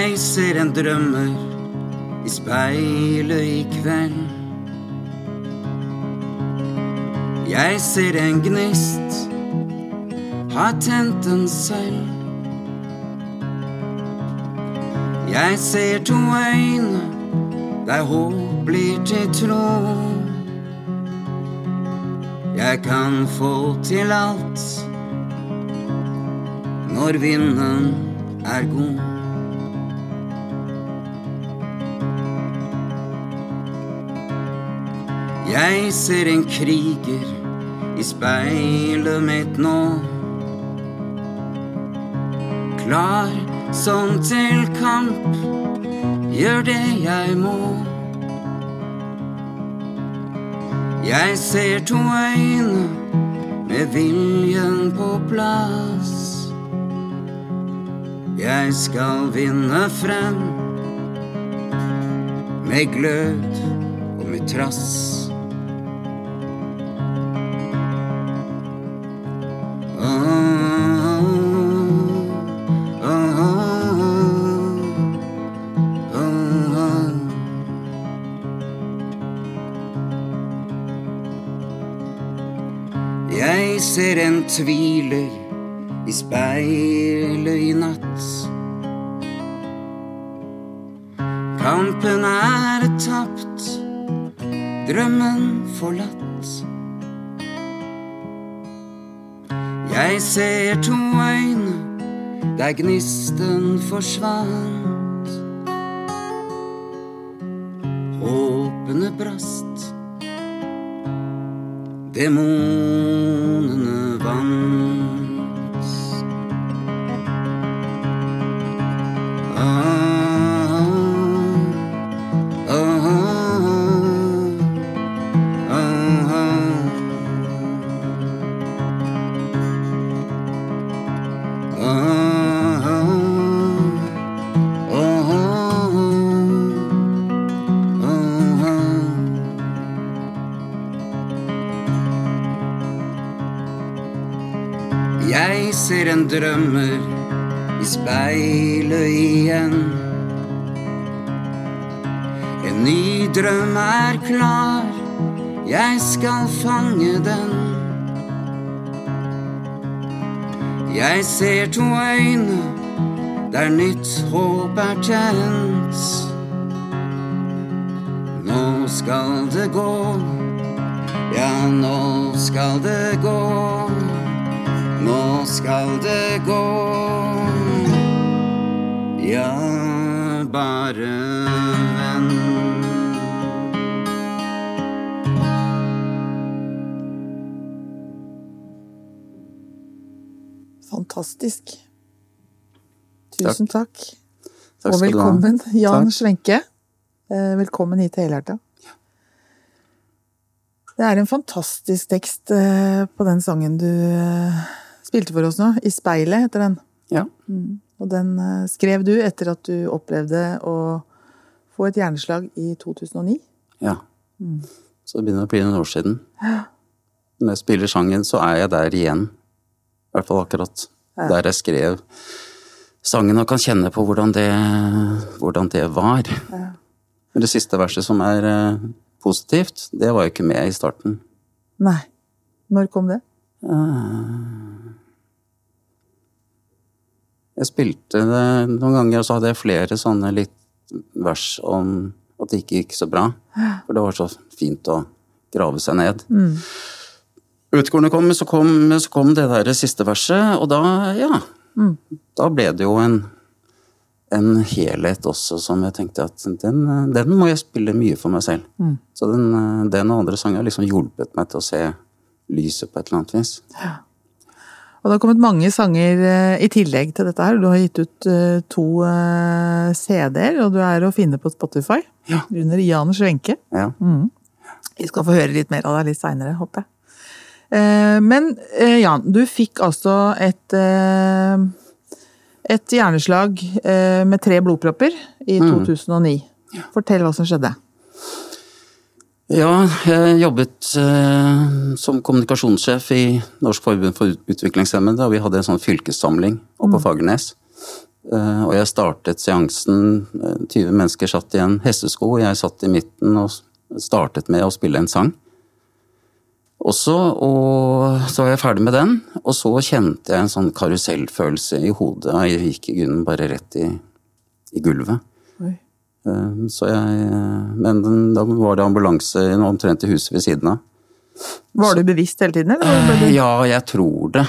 Jeg ser en drømmer i speilet i kveld. Jeg ser en gnist, har tent den selv. Jeg ser to øyne der håp blir til tro. Jeg kan få til alt når vinden er god. Jeg ser en kriger i speilet mitt nå. Klar som til kamp, gjør det jeg må. Jeg ser to øyne med viljen på plass. Jeg skal vinne frem med glød og med trass. Tviler i speilet i natt. Kampen er tapt, drømmen forlatt. Jeg ser to øyne der gnisten forsvant. Håpene brast, demonene drømmer i speilet igjen. En ny drøm er klar, jeg skal fange den. Jeg ser to øyne der nytt håp er tent. Nå skal det gå, ja, nå skal det gå. Skal det gå. Ja, bare vent. Fantastisk. Tusen takk. Takk Og du ha. velkommen, Jan Takk. Svenke. Eh, Velkommen hit til Helhjerta. Det er en fantastisk tekst eh, på den sangen du eh, spilte for oss nå. 'I speilet' heter den. Ja. Og den eh, skrev du etter at du opplevde å få et hjerneslag i 2009. ja. Så det begynner å bli noen år siden. Når jeg spiller sangen, så er jeg der igjen. I hvert fall akkurat der jeg skrev sangen, og kan kjenne på hvordan det, hvordan det var. Men det siste verset som er eh, positivt, det var jo ikke med i starten. Nei. Når kom det? Jeg spilte det noen ganger, og så hadde jeg flere sånne litt vers om at det ikke gikk så bra. For det var så fint å grave seg ned. Mm. Utkornet kom, så kom, så kom det der siste verset, og da, ja Da ble det jo en, en helhet også som jeg tenkte at den, den må jeg spille mye for meg selv. Så den, den og andre sanger har liksom hjulpet meg til å se lyset på et eller annet vis. Og det har kommet mange sanger eh, i tillegg til dette her. Du har gitt ut eh, to eh, CD-er, og du er å finne på Spotify. Ja. Under Jan Schwenke. Ja. Vi skal få høre litt mer av deg litt seinere, håper jeg. Men Jan, du fikk altså et et hjerneslag med tre blodpropper i 2009. Fortell hva som skjedde. Ja, jeg jobbet eh, som kommunikasjonssjef i Norsk forbund for utviklingshemmede, og vi hadde en sånn fylkessamling oppe på Fagernes. Eh, og jeg startet seansen, eh, 20 mennesker satt i en hestesko, jeg satt i midten og startet med å spille en sang. Også, og så var jeg ferdig med den, og så kjente jeg en sånn karusellfølelse i hodet, og jeg gikk i grunnen bare rett i, i gulvet. Eh, Så jeg, men da var det ambulanse omtrent i huset ved siden av. Var du bevisst hele tiden, eller? Ja, jeg tror det.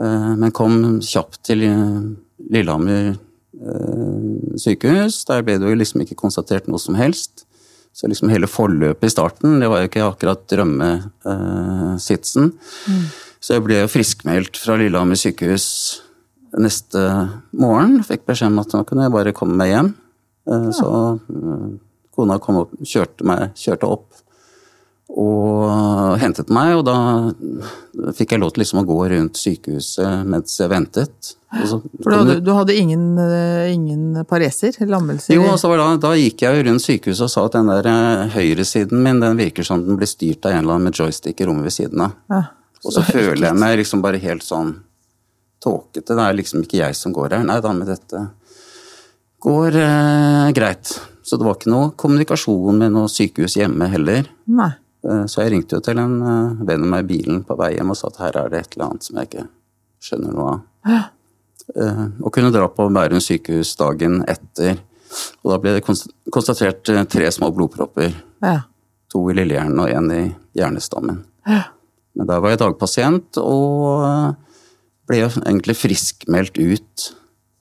Eh, Men kom kjapt til eh, Lillehammer eh, sykehus. Der ble det jo liksom ikke konstatert noe som helst. Så liksom hele forløpet i starten, det var jo ikke akkurat drømmesitsen. Så jeg ble jo friskmeldt fra Lillehammer sykehus neste morgen. Fikk beskjed om at nå kunne jeg bare komme meg hjem. Eh, Så eh, kona kom opp, kjørte, meg, kjørte opp og hentet meg, og da fikk jeg lov til liksom å gå rundt sykehuset mens jeg ventet. Så For du hadde, du hadde ingen, eh, ingen pareser? Lammelser? jo, altså da, da gikk jeg rundt sykehuset og sa at den der høyresiden min den virker som den blir styrt av en eller annen med joystick i rommet ved siden av. Ja. Og så føler jeg meg liksom bare helt sånn tåkete. Det er liksom ikke jeg som går her. Nei da, med dette går eh, greit. Så det var ikke noe kommunikasjon med noe sykehus hjemme heller. Nei. Eh, Så jeg ringte jo til en eh, venn av meg i bilen på vei hjem og sa at her er det et eller annet som jeg ikke skjønner noe av. Eh, Og kunne dra på Bærum sykehus dagen etter. Og da ble det konstatert tre små blodpropper. Ja. To i lillehjernen og én i hjernestammen. Men der var jeg dagpasient og ble egentlig friskmeldt ut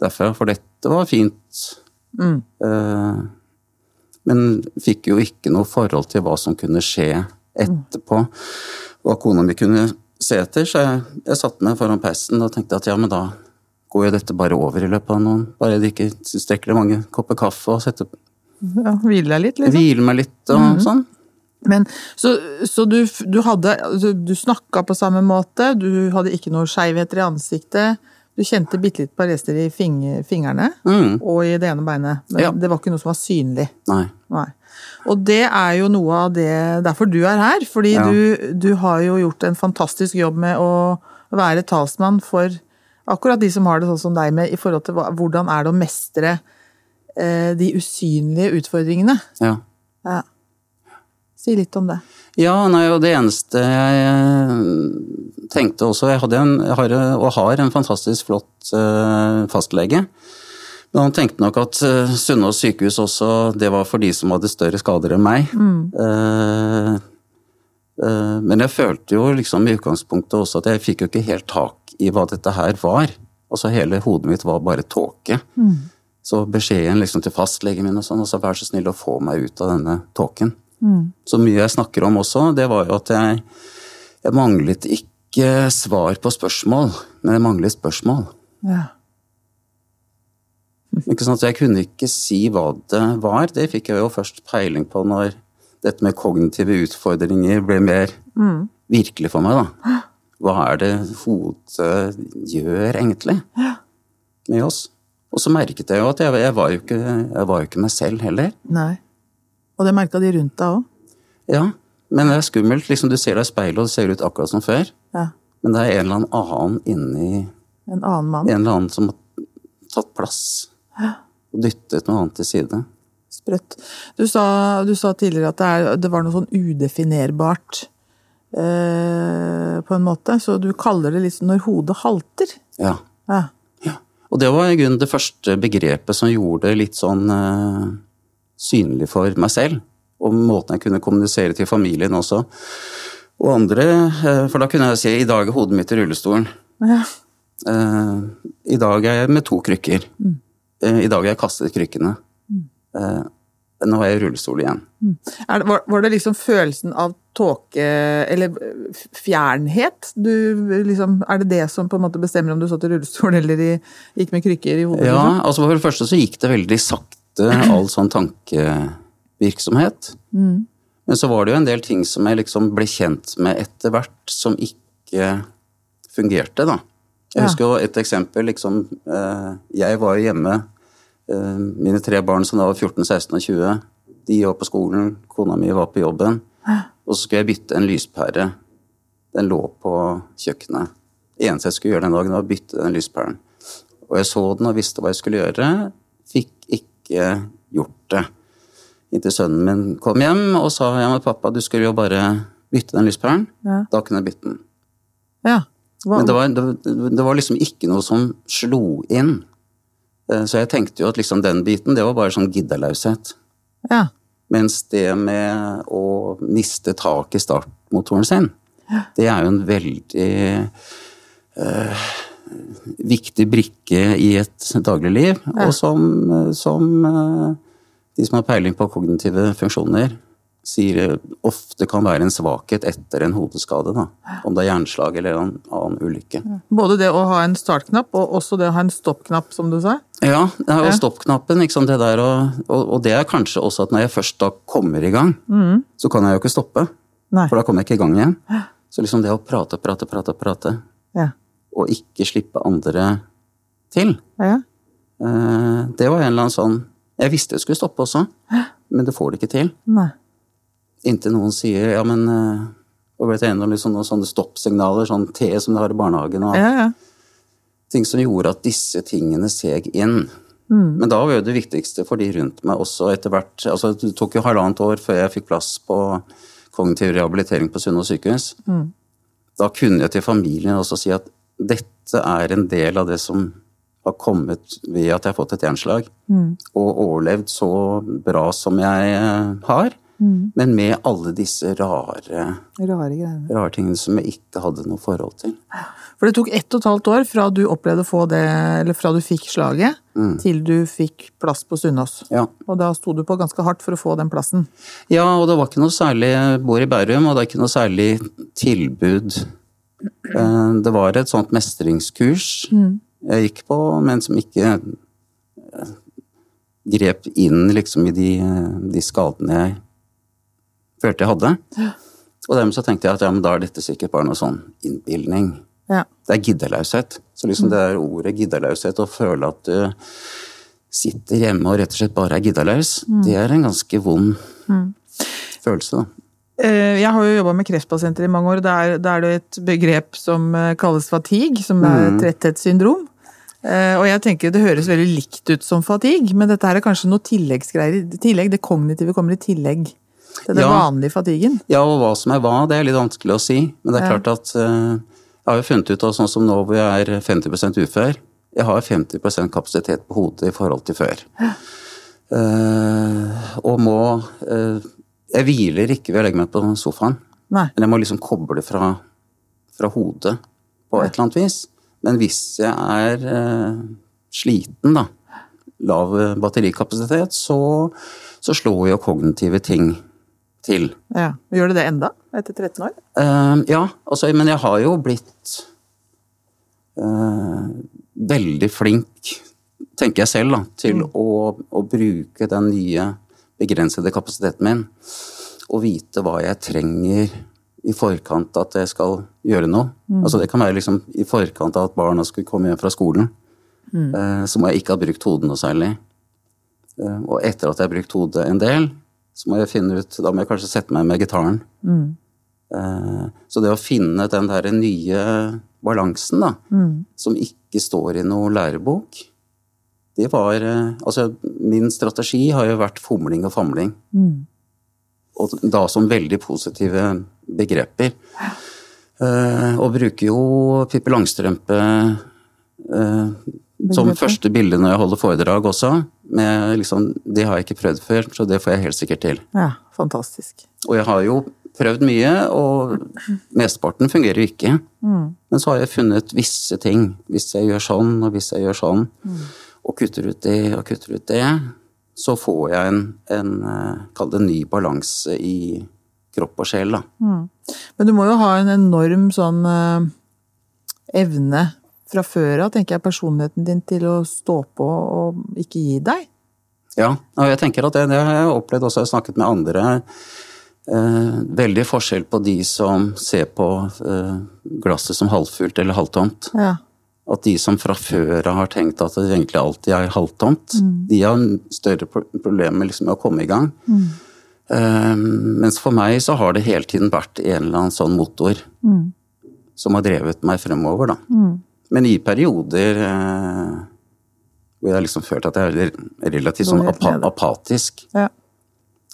derfra, for dette var fint. Mm. Eh, Men fikk jo ikke noe forhold til hva som kunne skje etterpå. Hva kona mi kunne se etter. Så jeg, jeg satte meg foran peisen og tenkte at ja, men da går jo dette bare over i løpet av noen Bare de ikke tilstrekkelig mange kopper kaffe og setter ja Hvile deg litt, liksom? Hvile meg litt og sånn. Men, så så du, du hadde altså, Du snakka på samme måte, du hadde ikke noe skeivheter i ansiktet. Du kjente bitte litt rester i fing, fingrene Mm. og i det ene beinet. Men Ja. det var ikke noe som var synlig. Nei. Nei. Og det er jo noe av det Derfor du er her. Fordi Ja. du, du har jo gjort en fantastisk jobb med å være talsmann for akkurat de som har det sånn som deg, med i forhold til hva, hvordan er det å mestre eh, de usynlige utfordringene. Ja. Ja. Si litt om det. Ja, nei, og det eneste jeg eh, tenkte også Jeg, hadde en, jeg har, og har en fantastisk flott eh, fastlege. Men han tenkte nok at Sunnaas sykehus også, det var for de som hadde større skader enn meg. Eh, eh, men jeg følte jo liksom i utgangspunktet også at jeg fikk jo ikke helt tak i hva dette her var. Altså hele hodet mitt var bare tåke. Så beskjeden liksom til fastlegen min og sånn, og så vær så snill å få meg ut av denne tåken. Så mye jeg snakker om også, det var jo at jeg, jeg manglet ikke svar på spørsmål, men jeg manglet spørsmål. Ja. Ikke sant? at jeg kunne ikke si hva det var. Det fikk jeg jo først peiling på når dette med kognitive utfordringer ble mer virkelig for meg, da. Hva er det hodet gjør, egentlig, med oss? Og så merket jeg jo at jeg, jeg, var, jo ikke, jeg var jo ikke meg selv heller. Nei. Og det merka de rundt deg òg. Ja, men det er skummelt. Liksom, du ser deg i speilet, og det ser ut akkurat som før. Ja. Men det er en eller annen inni En annen mann. En eller annen som har tatt plass. Og dyttet noe annet til side. Sprøtt. Du sa, du sa tidligere at det, er, det var noe sånn udefinerbart eh, på en måte. Så du kaller det liksom når hodet halter. Ja. Ja. ja. Og det var i grunnen det første begrepet som gjorde det litt sånn eh, synlig for meg selv. Og måten jeg kunne kommunisere til familien også. Og andre, eh, for da kunne jeg si i dag er hodet mitt i rullestolen. Ja. Eh, I dag er jeg med to krykker. Eh, I dag har jeg kastet krykkene. Eh, nå er jeg i rullestol igjen. Er, det- var, var det liksom følelsen av tåke Eller fjernhet? Du, liksom, er det det som på en måte bestemmer om du satt i rullestol eller i, gikk med krykker i hodet? Ja, liksom? altså for det første så gikk det veldig sakte, all sånn tankevirksomhet. Men så var det jo en del ting som jeg liksom ble kjent med etter hvert, som ikke fungerte, da. Jeg husker jo et eksempel, liksom. eh, Jeg var jo hjemme. eh, Mine tre barn som da var 14, 16 og 20, de var på skolen, kona mi var på jobben. Og så skulle jeg bytte en lyspære. Den lå på kjøkkenet. Det eneste jeg skulle gjøre den dagen, var å bytte den lyspæren. Og jeg så den og visste hva jeg skulle gjøre. Fikk ikke gjort det. Inntil sønnen min kom hjem og sa ja, men pappa, du skulle jo bare bytte den lyspæren. Ja. Da kunne jeg bytte den. Ja. Hva, Men det var, det, det var liksom ikke noe som slo inn. Eh, Så jeg tenkte jo at liksom den biten, det var bare sånn giddeløshet. ja. Mens det med å miste tak i startmotoren sin, det er jo en veldig eh, viktig brikke i et dagligliv. Og som, som eh, de som har peiling på kognitive funksjoner, sier ofte kan være en svakhet etter en hodeskade. Da. Om det er hjerneslag eller en annen ulykke. Både det å ha en startknapp, og også det å ha en stoppknapp, som du sa. Ja, og Ja. stoppknappen. Liksom det der, og, og, det er kanskje også at når jeg først da kommer i gang, så kan jeg jo ikke stoppe. Nei. For da kommer jeg ikke i gang igjen. Så liksom det å prate, prate, prate, prate, Ja. Og ikke slippe andre til, Ja. eh, det var en eller annen sånn Jeg visste jeg skulle stoppe også, men det får det ikke til. Nei. Inntil noen sier ja, men og vet jeg, noen, liksom, noen sånne stoppsignaler, sånn T som de har i barnehagen, og Ja, ja. ting som gjorde at disse tingene seg inn. Men da var jo det viktigste for de rundt meg også etter hvert altså Det tok jo halvannet år før jeg fikk plass på kognitiv rehabilitering på Sunnaas sykehus. Da kunne jeg til familien også si at dette er en del av det som har kommet ved at jeg har fått et jernslag, og overlevd så bra som jeg har. har, men med alle disse rare, Rare rare tingene som jeg ikke hadde noe forhold til. For det tok ett og et halvt år fra du opplevde å få det, eller fra du fikk slaget, til du fikk plass på Sunnaas. Ja. Og da sto du på ganske hardt for å få den plassen. Ja, og det var ikke noe særlig Jeg bor i Bærum, og det er ikke noe særlig tilbud. Eh, Det var et sånt mestringskurs jeg gikk på, men som ikke eh, grep inn liksom i de, de skadene jeg følte jeg hadde. Og dermed så tenkte jeg at ja, men da er dette sikkert bare noe sånn innbilning. Ja. Det er giddeløshet. Så liksom det er ordet giddeløshet, å føle at du sitter hjemme og rett og slett bare er giddeløs, det er en ganske vond følelse, da. Eh, Jeg har jo jobba med kreftpasienter i mange år. Da er, da er det et begrep som eh, kalles fatigue, som er tretthetssyndrom. Eh, Og jeg tenker det høres veldig likt ut som fatigue, men dette her er kanskje noe tilleggsgreier. tillegg, Det kognitive kommer i tillegg til den Ja. vanlige fatiguen. Ja, og hva som er hva, det er litt vanskelig å si. Men det er klart at jeg har jo funnet ut, av sånn som nå hvor jeg er 50% ufør, jeg har 50% kapasitet på hodet i forhold til før. Og må Jeg hviler ikke ved å legge meg på sofaen. Nei. Men jeg må liksom koble fra, fra hodet på et eller annet vis. Men hvis jeg er eh, sliten, da, lav batterikapasitet, så, så slår jo kognitive ting til. Ja. Gjør det det enda, etter 13 år? Uh, ja, altså, men jeg har jo blitt uh, veldig flink, tenker jeg selv, da, til å, å bruke den nye begrensede kapasiteten min. Og vite hva jeg trenger i forkant at jeg skal gjøre noe. Altså Det kan være liksom i forkant av at barna skulle komme hjem fra skolen. eh, så må jeg ikke ha brukt hodet noe særlig. Eh, og etter at jeg har brukt hodet en del, så må jeg finne ut Da må jeg kanskje sette meg med gitaren. Eh, Så det å finne den derre nye balansen, da, som ikke står i noe lærebok, det var eh, Altså, min strategi har jo vært fomling og famling. Og da som veldig positive begreper. Uh, og bruker jo Pippi Langstrømpe uh, som første bilde når jeg holder foredrag også. Med liksom, det har jeg ikke prøvd før, så det får jeg helt sikkert til. Ja, fantastisk. Og jeg har jo prøvd mye, og mesteparten fungerer jo ikke. Men så har jeg funnet visse ting. Hvis jeg gjør sånn, og hvis jeg gjør sånn, og kutter ut det og kutter ut det, så får jeg en, en eh, kall det ny balanse i kropp og sjel, da. Men du må jo ha en enorm sånn eh, evne fra før av, tenker jeg, personligheten din til å stå på og ikke gi deg. Ja, og jeg tenker at det, det har jeg opplevd også, jeg har snakket med andre. Eh, veldig forskjell på de som ser på eh, glasset som halvfullt eller halvtomt. Ja. At de som fra før av har tenkt at det egentlig alltid er halvtomt, de har større problemer liksom med å komme i gang. Eh, mens for meg så har det hele tiden vært en eller annen sånn motor som har drevet meg fremover, da. Men i perioder eh, Hvor jeg liksom følt at jeg er relativt sånn apa apatisk. Ja.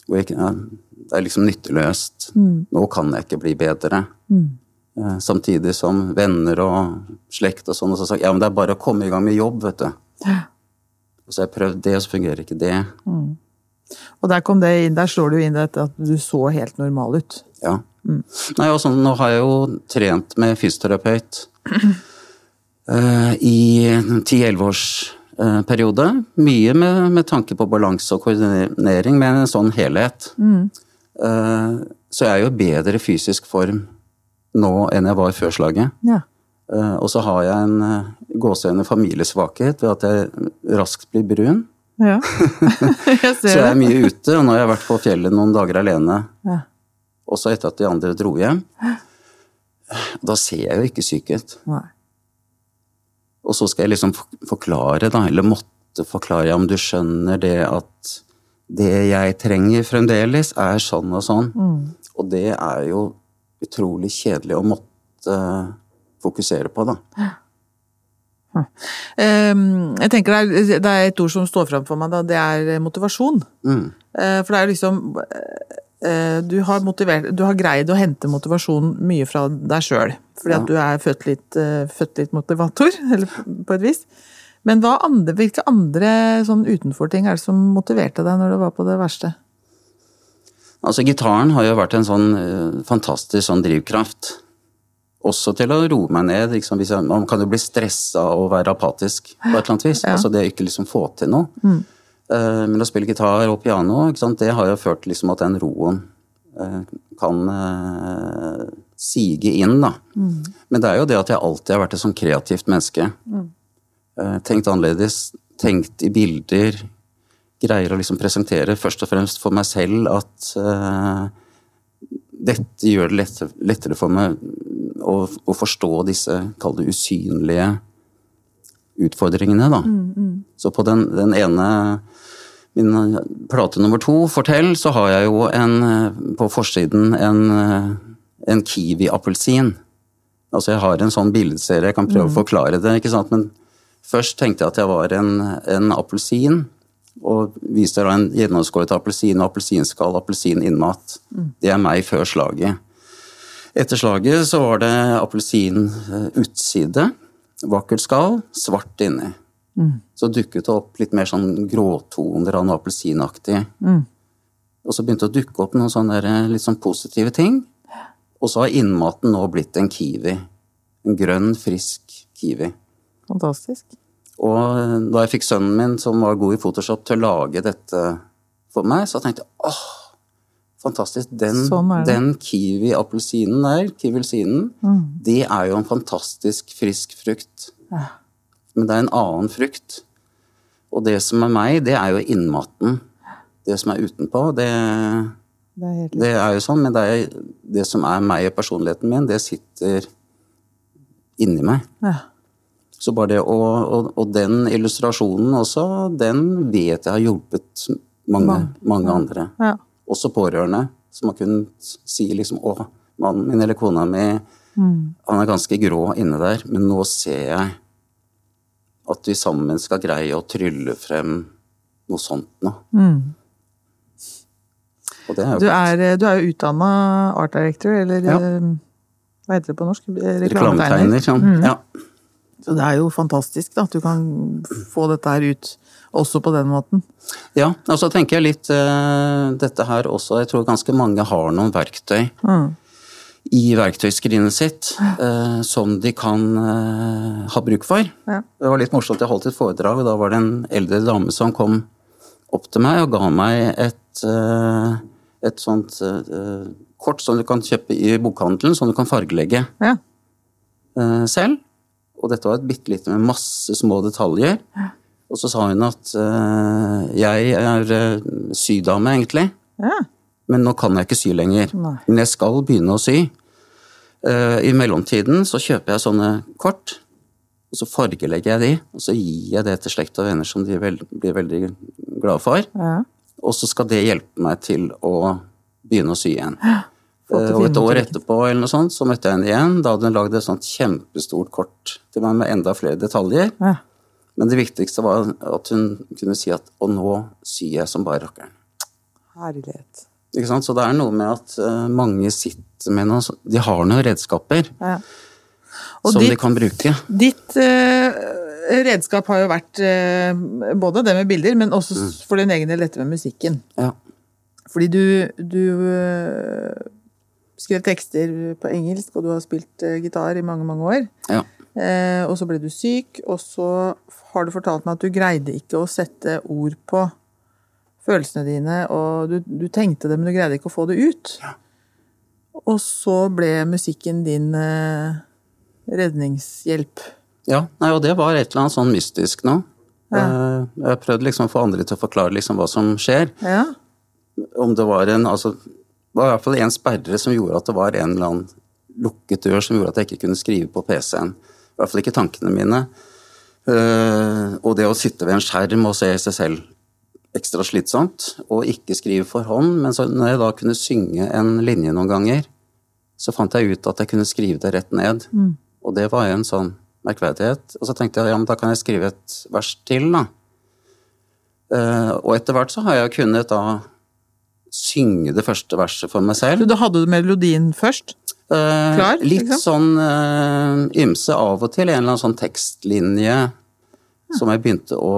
Hvor jeg, ja, det er liksom nytteløst. Mm. Nå kan jeg ikke bli bedre. Eh, Samtidig som venner og slekt og sånn og så sa ja, men det er bare å komme i gang med jobb, vet du. Og så har jeg prøvd det, og så fungerer ikke det. Og der kom det inn, der slår det jo inn at du så helt normal ut. Ja. Nei, og sånn, nå har jeg jo trent med fysioterapeut uh, i en 10-11 års eh, periode. Mye med, med tanke på balanse og koordinering, med en sånn helhet. Eh, så jeg er jo i bedre fysisk form nå enn jeg var før slaget. Ja. Eh, og så har jeg en uh, gåseøyne familiesvakhet ved at jeg raskt blir brun. ja. jeg Så jeg er mye ute, og nå har jeg vært på fjellet noen dager alene. Ja. Også etter at de andre dro hjem. Da ser jeg jo ikke syk ut. Og så skal jeg liksom forklare, da, eller måtte forklare, om du skjønner det at det jeg trenger fremdeles, er sånn og sånn. Og det er jo utrolig kjedelig å måtte fokusere på, da. Ehm, Jeg tenker det er, det er et ord som står fram for meg, da. Det er motivasjon. Mm. Eh, For det er liksom eh, du har, motivert, du har greid å hente motivasjon mye fra deg sjøl. Fordi Ja. at du er født litt, eh, født litt motivator, eller på et vis. Men hva andre, hvilke andre sånn utenfor-ting er det som motiverte deg når du var på det verste? Altså, gitaren har jo vært en sånn eh, fantastisk sånn drivkraft. Også til å roe meg ned. Liksom, jeg, man kan jo bli stressa og være apatisk på et eller annet vis. Altså det å ikke liksom få til noe. Eh, men å spille gitar og piano, det har jo ført til liksom at den roen uh, kan uh, sige inn, da. Men det er jo det at jeg alltid har vært et sånn kreativt menneske. Eh, tenkt annerledes, tenkt i bilder. Greier å liksom presentere først og fremst for meg selv at uh, dette gjør det lettere, lettere for meg å, å forstå disse, kall det usynlige utfordringene, da. Så på den, den ene min plate nummer to, Fortell, så har jeg jo en, eh, på forsiden en, eh, en kiwi-appelsin. Altså jeg har en sånn bildeserie, jeg kan prøve å forklare det, ikke sant. Men først tenkte jeg at jeg var en, en appelsin, og viser da en gjennomskåret appelsin og appelsinskall, appelsin innmat. Det er meg før slaget. Etter slaget så var det appelsin eh, utside, vakkert skall, svart inni. Så dukket det opp litt mer sånn gråtoner av noe appelsinaktig. Og så begynte det å dukke opp noen sånne litt sånn positive ting. Og så har innmaten nå blitt en kiwi. En grønn, frisk kiwi. Fantastisk. Og eh, da jeg fikk sønnen min, som var god i Photoshop, til å lage dette for meg, så tenkte jeg åh, fantastisk. Den, Sånn den kiwi-appelsinen der, kiwilsinen, Mm. det er jo en fantastisk frisk frukt. Men det er en annen frukt. Og det som er meg, det er jo innmaten. Det som er utenpå, det, Det er det er jo sånn, men det, er, det som er meg og personligheten min, det sitter inni meg. ja. Så bare det, og, og, og den illustrasjonen også, den vet jeg har hjulpet mange, mange andre. Ja. Også pårørende, som har kunnet si liksom Å, mannen min eller kona mi, Mm. han er ganske grå inne der, men nå ser jeg at vi sammen skal greie å trylle frem noe sånt nå. Det er Mm. Du er, du er jo utdanna art director, eller Ja. eh, hva heter det på norsk? reklametegner. Reklametegner. Sånn. Ja. Så det er jo fantastisk da, at du kan få dette her ut også på den måten. ja, og så tenker jeg litt uh, dette her også, jeg tror ganske mange har noen verktøy Mm. i verktøyskrinet sitt uh, som de kan uh, ha bruk for. Ja. Det var litt morsomt, jeg holdt et foredrag, og da var det en eldre dame som kom opp til meg og ga meg et, et sånt kort som du kan kjøpe i bokhandelen, som du kan fargelegge Ja. selv. Og dette var et bitte lite med masse små detaljer. Og så sa hun at uh, jeg er eh, sydame, egentlig. ja. Men nå kan jeg ikke sy lenger. Nei. Men jeg skal begynne å sy. Uh, I mellomtiden så kjøper jeg sånne kort, og så fargelegger jeg de, og så gir jeg det til slekt og venner som de vel, blir veldig glade for. ja. Og så skal det hjelpe meg til å begynne å sy igjen. Eh, Og et år etterpå eller noe sånt, så møtte jeg henne igjen. Da hadde hun lagd et sånt kjempestort kort til meg med enda flere detaljer. Ja. Men det viktigste var at hun kunne si at Og nå syr jeg som bare rakkeren. Herlighet. Ikke sant? Så det er noe med at eh, mange sitter med noe. De har noen redskaper Ja. som som de kan bruke. Ditt uh, redskap har jo vært uh, både det med bilder, men også Mm. for din egen del dette med musikken. Ja. Fordi du, du eh, skrev tekster på engelsk, og du har spilt eh, gitar i mange, mange år. ja. Eh, og så ble du syk, og så har du fortalt meg at du greide ikke å sette ord på følelsene dine, og du, du tenkte det, men du greide ikke å få det ut. Ja. Og så ble musikken din eh, redningshjelp. Ja, nei, og det var et eller annet sånn mystisk nå. Ja. Jeg har prøvd liksom å få andre til å forklare liksom hva som skjer. Ja, Om det var en altså, Det var i hvert fall en sperre som gjorde at det var en eller annen lukket dør som gjorde at jeg ikke kunne skrive på PC-en. I hvert fall ikke tankene mine. Eh, og det å sitte ved en skjerm og se seg selv ekstra slitsomt, og ikke skrive for hånd. Men så når jeg da kunne synge en linje noen ganger, så fant jeg ut at jeg kunne skrive det rett ned. Og det var jo en sånn merkverdighet. Og så tenkte jeg ja, men da kan jeg skrive et vers til, da. Eh, og etter hvert så har jeg kunnet da synge det første verset for meg selv. da hadde du melodien først? Eh, Klar, litt liksom? sånn eh, ymse av og til. En eller annen sånn tekstlinje som jeg begynte å,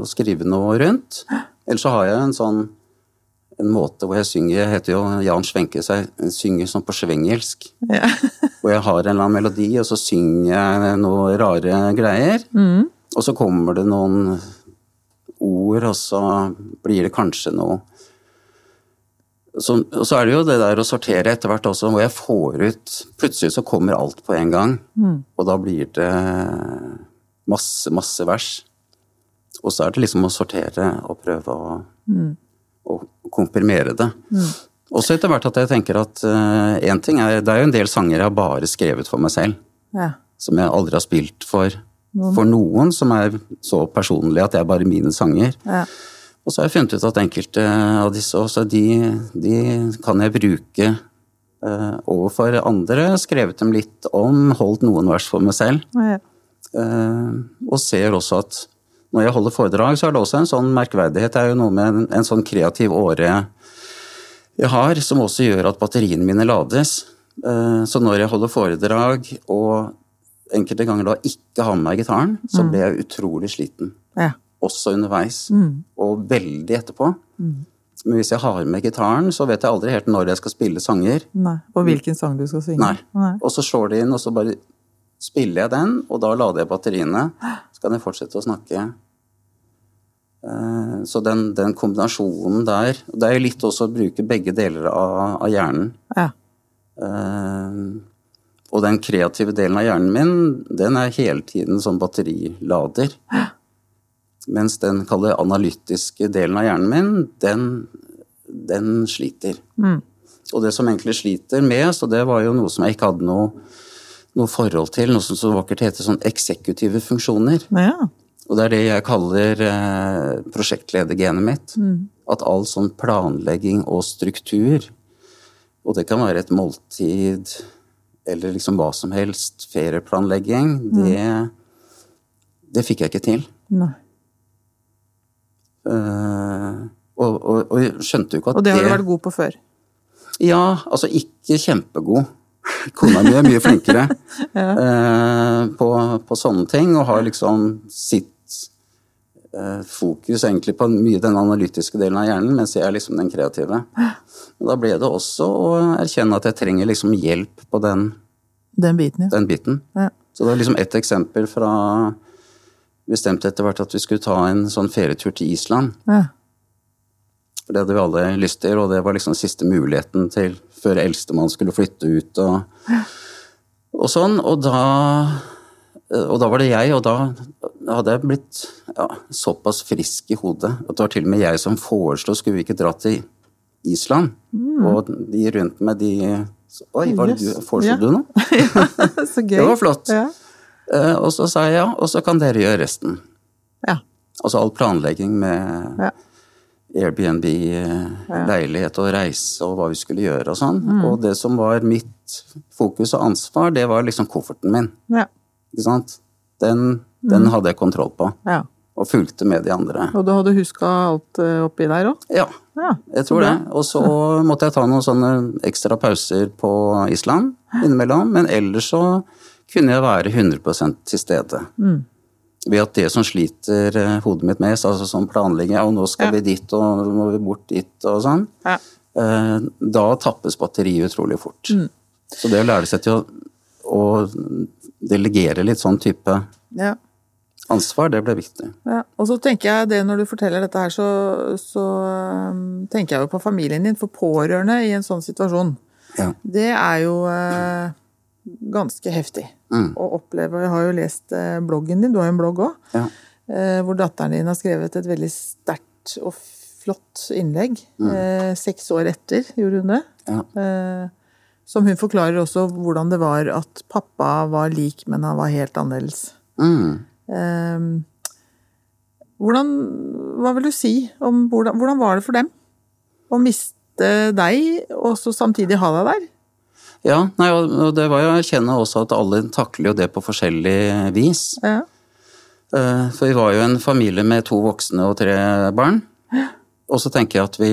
å skrive noe rundt. Ellers så har jeg en sånn en måte hvor jeg synger Jeg heter jo Jan Svenke, så jeg synger sånn på svengelsk. Ja. Hvor jeg har en eller annen melodi, og så synger jeg noen rare greier. Mm. Og så kommer det noen ord, og så blir det kanskje noe så, så er det jo det der å sortere etter hvert også, hvor jeg får ut Plutselig så kommer alt på en gang, og da blir det masse, masse vers. Og så er det liksom å sortere og prøve å, å komprimere det. Også etter hvert at jeg tenker at én ting er Det er jo en del sanger jeg har bare skrevet for meg selv ja. som jeg aldri har spilt for, for noen, som er så personlige at det er bare mine sanger. ja. Og så har jeg funnet ut at enkelte av disse også, de, de kan jeg bruke eh, overfor andre. Skrevet dem litt om, holdt noen vers for meg selv. ja. Eh, og ser også at når jeg holder foredrag, så er det også en sånn merkverdighet. Det er jo noe med en, en sånn kreativ åre jeg har, som også gjør at batteriene mine lades. Eh, så når jeg holder foredrag og enkelte ganger da ikke har med meg gitaren, så blir jeg utrolig sliten. ja. Også underveis, og veldig etterpå. Men hvis jeg har med gitaren, så vet jeg aldri helt når jeg skal spille sanger. Nei. Og hvilken sang du skal synge. Nei. Og så slår det inn, og så bare spiller jeg den, og da lader jeg batteriene. Så kan jeg fortsette å snakke. Eh, Så den, den kombinasjonen der Det er jo litt også å bruke begge deler av, av hjernen. Ja. Eh, Og den kreative delen av hjernen min, den er hele tiden som batterilader. Mens den kaller analytiske delen av hjernen min, den, den sliter. Og det som egentlig sliter mest, og det var jo noe som jeg ikke hadde noe, noe forhold til, noe som så vakkert heter sånn eksekutive funksjoner. ja. Og det er det jeg kaller eh, prosjektledergenet mitt. At all sånn planlegging og struktur, og det kan være et måltid eller liksom hva som helst, ferieplanlegging, det, det fikk jeg ikke til. Nei. Eh, og, og, og skjønte jo ikke at det Og det har du vært god på før. Ja, altså ikke kjempegod. Kona mi er mye flinkere eh, på, på sånne ting, og har liksom sitt eh, fokus egentlig på mye den analytiske delen av hjernen, mens jeg er liksom den kreative. Og da ble det også å erkjenne at jeg trenger liksom hjelp på den, Den biten, ja. den biten. ja. Så det var liksom ett eksempel fra bestemte etter hvert at vi skulle ta en sånn ferietur til Island. ja. For det hadde vi alle lyst til, og det var liksom siste muligheten til før eldstemann skulle flytte ut og, og sånn. Og da, og da var det jeg, og da hadde jeg blitt ja, såpass frisk i hodet at det var til og med jeg som foreslo skulle vi ikke dra til Island. Og de rundt meg, de så, Oi, hva foreslo Ja. du nå? Så gøy. Det var flott. Ja. Eh, og så sa jeg ja, og så kan dere gjøre resten. ja. Altså all planlegging med Ja. Airbnb, eh, leilighet og reise og hva vi skulle gjøre og sånn. Mm. Og det som var mitt fokus og ansvar, det var liksom kofferten min. ja. Ikke sant? Den Den hadde jeg kontroll på, Ja. og fulgte med de andre. Og du hadde huska alt eh, oppi der òg? Ja, Ja. jeg tror det. Og så måtte jeg ta noen sånne ekstra pauser på Island innimellom, men ellers så kunne jeg være 100% til stede. Ved at det som sliter eh, hodet mitt mest, altså sånn planlegging, og nå skal Ja. vi dit og nå må vi bort dit og sånn, Ja. eh, da tappes batteriet utrolig fort. Så det å lære seg til å, å delegere litt sånn type ja. ansvar, det ble viktig. Ja, og så tenker jeg det når du forteller dette her, så, så um, tenker jeg jo på familien din. For pårørende i en sånn situasjon, Ja. det er jo eh, ganske heftig Mm. å oppleve. Jeg har jo lest eh, bloggen din, du har jo en blogg òg, Ja. eh, hvor datteren din har skrevet et veldig sterkt og flott innlegg. Mm. seks år etter gjorde hun det. Ja. Eh, som hun forklarer også hvordan det var at pappa var lik, men han var helt annerledes. Mm. Ehm, hvordan, hva vil du si om hvordan, hvordan var det for dem å miste deg, og så samtidig ha deg der? Ja, nei, og det var jo å erkjenne også at alle takler jo det på forskjellig vis. Ja. Eh, For vi var jo en familie med to voksne og tre barn. Og så tenker jeg at vi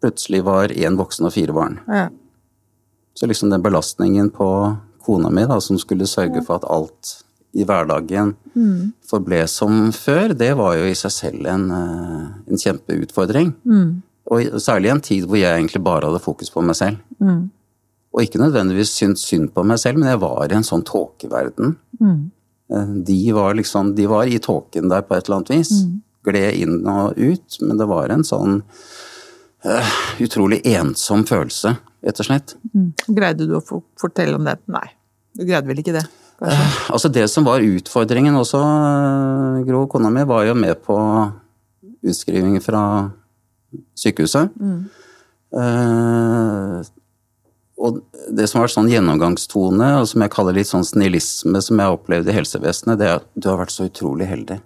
plutselig var én voksen og fire barn. Ja. Så liksom den belastningen på kona mi, da, som skulle sørge for at alt i hverdagen forble som før, det var jo i seg selv en, eh, en kjempeutfordring. Og særlig i en tid hvor jeg egentlig bare hadde fokus på meg selv. Og ikke nødvendigvis syntes synd på meg selv, men jeg var i en sånn tåkeverden. Mm. De var liksom, de var i tåken der på et eller annet vis. Gled inn og ut, men det var en sånn uh, utrolig ensom følelse, rett og slett. Greide du å fortelle om det? Nei, du greide vel ikke det? Uh, Altså det som var utfordringen også, eh, Gro, kona mi, var jo med på utskriving fra sykehuset. Eh, og det som har vært sånn gjennomgangstone, og som jeg kaller litt sånn snillisme som jeg har opplevd i helsevesenet, det er at du har vært så utrolig heldig.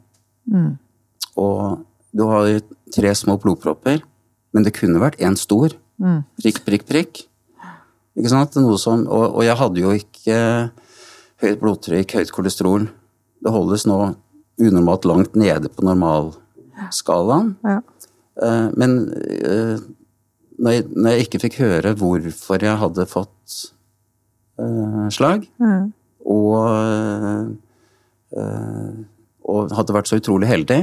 Og du har tre små blodpropper, men det kunne vært én stor. Prikk, prikk, prikk. Ikke sant? Noe som, og, og jeg hadde jo ikke høyt blodtrykk, høyt kolesterol. Det holdes nå unormalt langt nede på normalskalaen. Ja. Eh, Men eh, når jeg, når jeg ikke fikk høre hvorfor jeg hadde fått eh, slag, og, eh, og hadde vært så utrolig heldig,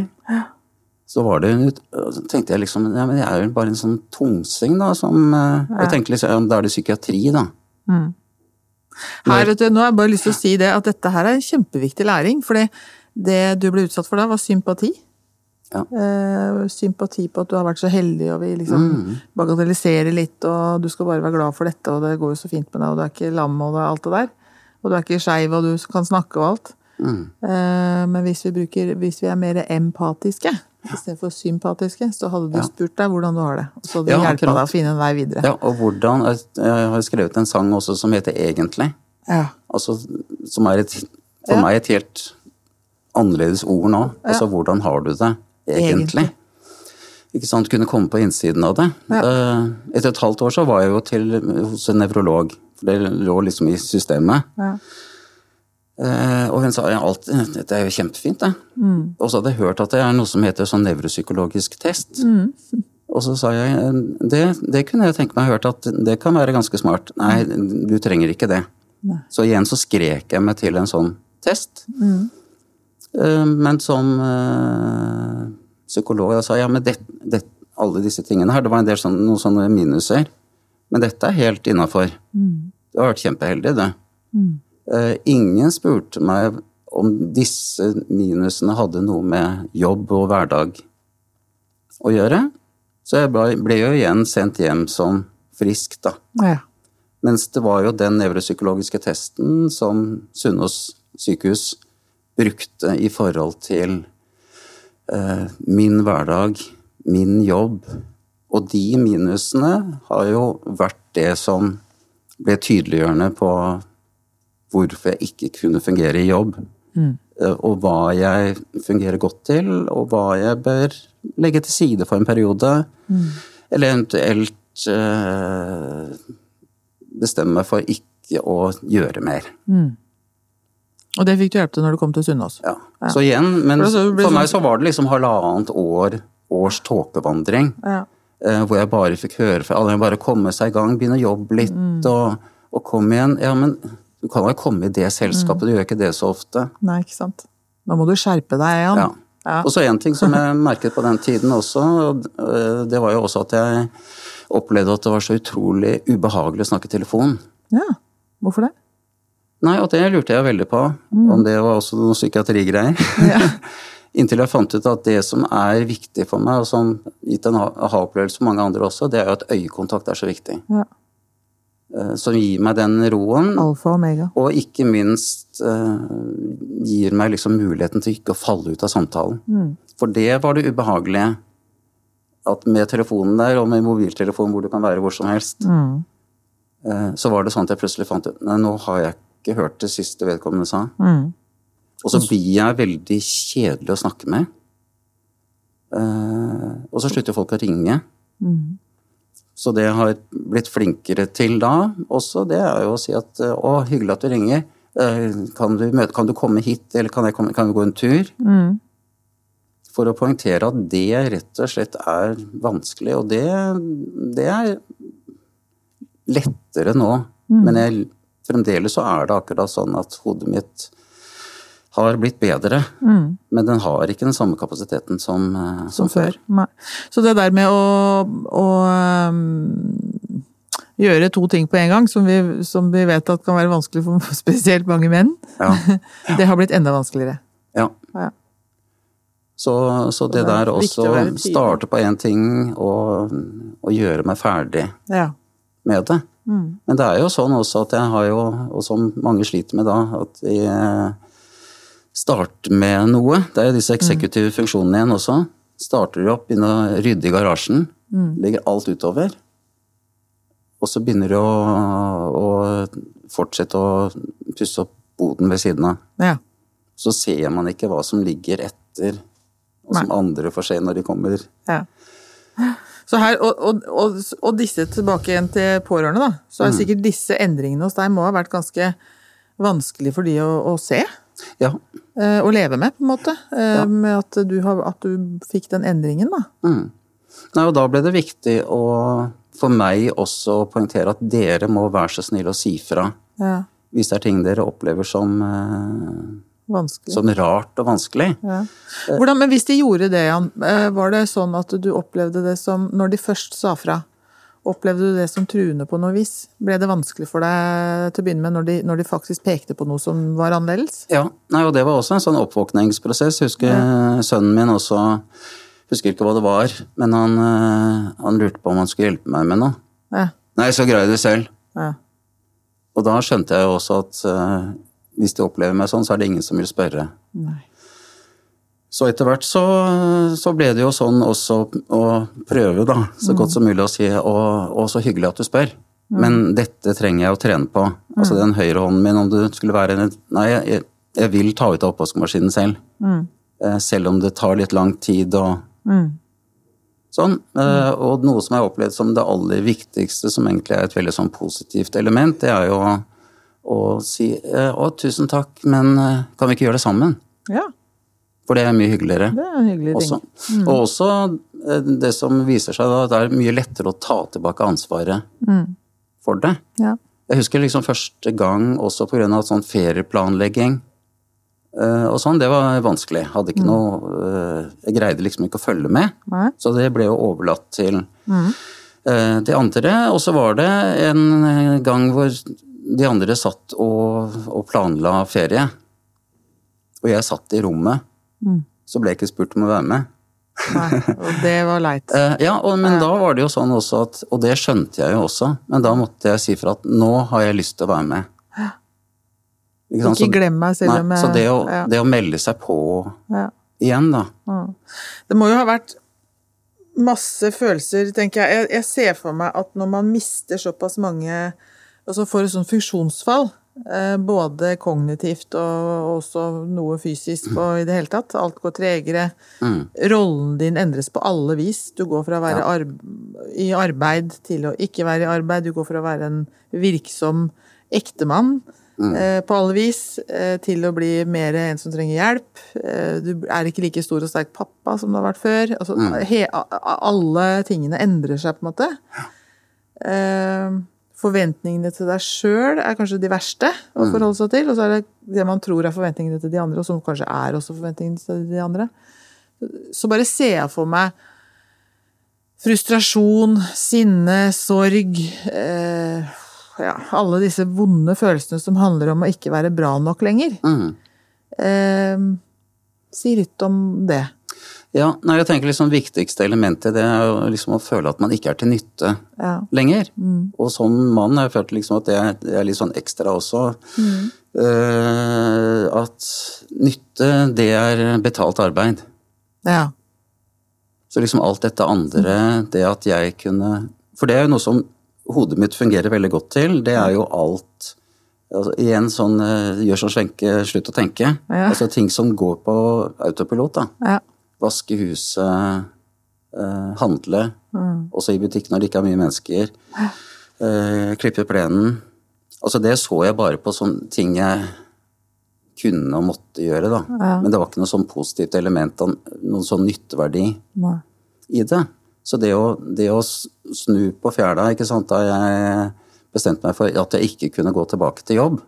så var det så tenkte jeg liksom ja, men jeg er jo bare en sånn tungsing, da, som eh, Jeg tenkte liksom da er det psykiatri, da. Her, vet du, nå har jeg bare lyst til å si det, at dette her er en kjempeviktig læring. For det du ble utsatt for da, var sympati. Ja. Eh, sympati på at du har vært så heldig, og vi liksom bagatelliserer litt, og du skal bare være glad for dette, og det går jo så fint med deg, og du er ikke lam, og det er alt det der. Og du er ikke skeiv, og du kan snakke og alt. Eh, men hvis vi, bruker, hvis vi er mer empatiske istedenfor sympatiske, så hadde du Ja. spurt deg hvordan du har det. Og så hadde vi Ja, hjelpa deg å finne en vei videre. Ja, og hvordan Jeg har skrevet en sang også som heter Egentlig. Ja. Altså, som er et, for Ja. meg et helt annerledes ord nå. Altså, hvordan har du det egentlig? Egentlig. Ikke sant, kunne komme på innsiden av det. Ja. Eh, Etter et halvt år så var jeg jo til, hos en nevrolog, for det lå liksom i systemet. Ja. Eh, og hun sa alt, dette er jo kjempefint, det. Mm. Og så hadde jeg hørt at det er noe som heter sånn nevropsykologisk test. Mm. Og så sa jeg det, det kunne jeg tenke meg hørt at det kan være ganske smart. Nei, du trenger ikke det. Så igjen så skrek jeg meg til en sånn test. Mm. Eh, men som eh, psykolog jeg sa ja, men det, det, alle disse tingene her, det var en del sånne, noen sånne minuser. Men dette er helt innafor. Du har vært kjempeheldig, det. Mm. ingen spurte meg om disse minusene hadde noe med jobb og hverdag å gjøre. Så jeg ble jo igjen sendt hjem som frisk, da. Ja. Mens det var jo den nevropsykologiske testen som Sunnaas sykehus brukte i forhold til eh, min hverdag, min jobb. Og de minusene har jo vært det som ble tydeliggjørende på hvorfor jeg ikke kunne fungere i jobb. Mm. Og hva jeg fungerer godt til, og hva jeg bør legge til side for en periode. Eller eventuelt eh, bestemme meg for ikke å gjøre mer. Og det fikk du hjelp til når du kom til Sunnaas? Ja. Så igjen, men For det så- blir for meg sånn- så var det liksom halvannet år, års tåkevandring. Ja. eh, hvor jeg bare fikk høre fra alle, bare komme seg i gang, begynne å jobbe litt Mm. og, og komme igjen. Ja, men du kan jo komme i det selskapet, du gjør ikke det så ofte. Nei, ikke sant. Da må du skjerpe deg, igjen. Ja. Ja. Og så en ting som jeg merket på den tiden også, øh, det var jo også at jeg opplevde at det var så utrolig ubehagelig å snakke i telefon. Ja. Hvorfor det? Nei, og det lurte jeg veldig på, om det var også noen psykiatrigreier. Inntil jeg fant ut at det som er viktig for meg, og som gitt en aha-opplevelse for mange andre også, det er jo at øyekontakt er så viktig. Ja. Eh, Som gir meg den roen, Alfa og omega. og ikke minst eh, gir meg liksom muligheten til ikke å falle ut av samtalen. Mm. For det var det ubehagelige. At med telefonen der, og med mobiltelefonen hvor du kan være hvor som helst, Mm. eh, så var det sånn at jeg plutselig fant ut Nei, nå har jeg ikke hørt det siste vedkommende sa. Mm. Og så blir jeg veldig kjedelig å snakke med. Eh, og så slutter folk å ringe. Mm. Så det jeg har blitt flinkere til da også, det er jo å si at eh, å, hyggelig at du ringer. Eh, Kan du, møte, kan du komme hit, eller kan, komme, kan vi gå en tur? Mm. For å poengtere at det rett og slett er vanskelig, og det, det er lettere nå. Men jeg, fremdeles så er det akkurat sånn at hodet mitt har blitt bedre. Mm. Men den har ikke den samme kapasiteten som, som, som, før. Nei. Så det der med å, å um, gjøre to ting på en gang, som vi, som vi vet at kan være vanskelig for spesielt mange menn, Ja. det har blitt enda vanskeligere. ja. Ja. Så, så det det er der også å starte på én ting og, og gjøre meg ferdig Ja. med det. Mm. Men det er jo sånn også at jeg har jo, og som mange sliter med da, at eh, starter med noe. Det er jo disse eksekutive funksjonene igjen også. Starter du opp, begynner å rydde i garasjen, legger alt utover. Og så begynner du å, å fortsette å pusse opp boden ved siden av. ja. Så ser man ikke hva som ligger etter, og som andre får se når de kommer. Ja. Så her, og, og, og, og disse tilbake igjen til pårørende, da. Så Mm. er sikkert disse endringene hos deg må ha vært ganske vanskelig for de å, å se. Ja. eh, å leve med, på en måte. eh, Med at du, har, at du fikk den endringen, da. Mm. Nei, og da ble det viktig å, for meg også å poengtere at dere må være så snille å si fra Ja. hvis det er ting dere opplever som, eh, Vanskelig. Sånn rart og vanskelig. Ja. Hvordan, men hvis de gjorde det, Jan, eh, var det sånn at du opplevde det som Når de først sa fra, opplevde du det som truende på noe vis? Ble det vanskelig for deg til å begynne med når de, når de faktisk pekte på noe som var annerledes? Ja, nei, og det var også en sånn oppvåkningsprosess. Jeg husker sønnen min også Husker ikke hva det var, men han, eh, han lurte på om han skulle hjelpe meg med noe. Ja. Nei, så greier jeg det selv. ja. Og da skjønte jeg jo også at eh, hvis de opplever meg sånn, så er det ingen som vil spørre. Nei. Så etter hvert så, så ble det jo sånn også å prøve, da, så godt som mulig å si å, å, så hyggelig at du spør. Men dette trenger jeg å trene på. Altså den høyre hånden min, om du skulle være en Nei, jeg, jeg vil ta ut av oppvaskmaskinen selv. Eh, Selv om det tar litt lang tid og Mm. sånn. Eh, Og noe som jeg har opplevd som det aller viktigste, som egentlig er et veldig sånn positivt element, det er jo å si eh, å, tusen takk, men eh, kan vi ikke gjøre det sammen? Ja, For det er mye hyggeligere. det er en hyggelig Også. ting. Og også eh, det som viser seg da, det er mye lettere å ta tilbake ansvaret for det. Ja. Jeg husker liksom første gang også av sånn ferieplanlegging og sånn, det var vanskelig. Hadde ikke noe eh, Jeg greide liksom ikke å følge med. Nei. Så det ble jo overlatt til eh, de andre. Og så var det en gang hvor de andre satt og, og planla ferie. Og jeg satt i rommet. Så ble jeg ikke spurt om å være med. Nei. Og det var leit. Eh, ja, og, men da var det jo sånn også at Og det skjønte jeg jo også, men da måtte jeg si fra at nå har jeg lyst til å være med. Ikke Så- glem meg selv om jeg så det å, ja. det å melde seg på Ja. igjen, da. Det må jo ha vært masse følelser, tenker jeg. jeg. Jeg ser for meg at når man mister såpass mange Altså får et sånt funksjonsfall, eh, både kognitivt og også noe fysisk og i det hele tatt, alt går tregere. Rollen din endres på alle vis. Du går fra å være arb i arbeid til å ikke være i arbeid. Du går fra å være en virksom ektemann eh, på alle vis, eh, til å bli mer en som trenger hjelp. Eh, du er ikke like stor og sterk pappa som du har vært før. Altså, a- alle tingene endrer seg, på en måte. Eh, forventningene til deg sjøl er kanskje de verste å forholde seg til. Og så er det det man tror er forventningene til de andre, og som kanskje er også forventningene til de andre. Så bare ser jeg for meg frustrasjon, sinne, sorg eh, ja, Alle disse vonde følelsene som handler om å ikke være bra nok lenger. Mm. Eh, si litt om det. Ja, nei, jeg tenker liksom viktigste elementet det er jo liksom å føle at man ikke er til nytte Ja. lenger. Og som mann har jeg følt liksom at det, er- det er litt sånn ekstra også. Eh, at nytte, det er betalt arbeid. ja. Så liksom alt dette andre, det at jeg kunne For det er jo noe som hodet mitt fungerer veldig godt til. Det er jo alt altså, Igjen sånn eh, gjør som Svenke, slutt å tenke. Ja. Altså ting som går på autopilot, da. ja. Vaske huset, eh, handle, Mm. også i butikk når det ikke er mye mennesker. Eh, klippe plenen. Altså det så jeg bare på sånne ting jeg kunne og måtte gjøre, da. Men det var ikke noe sånn positivt element noen sånn nytteverdi Nei. i det. Så det å, det å snu på fjæra, ikke sant, da jeg bestemte meg for at jeg ikke kunne gå tilbake til jobb,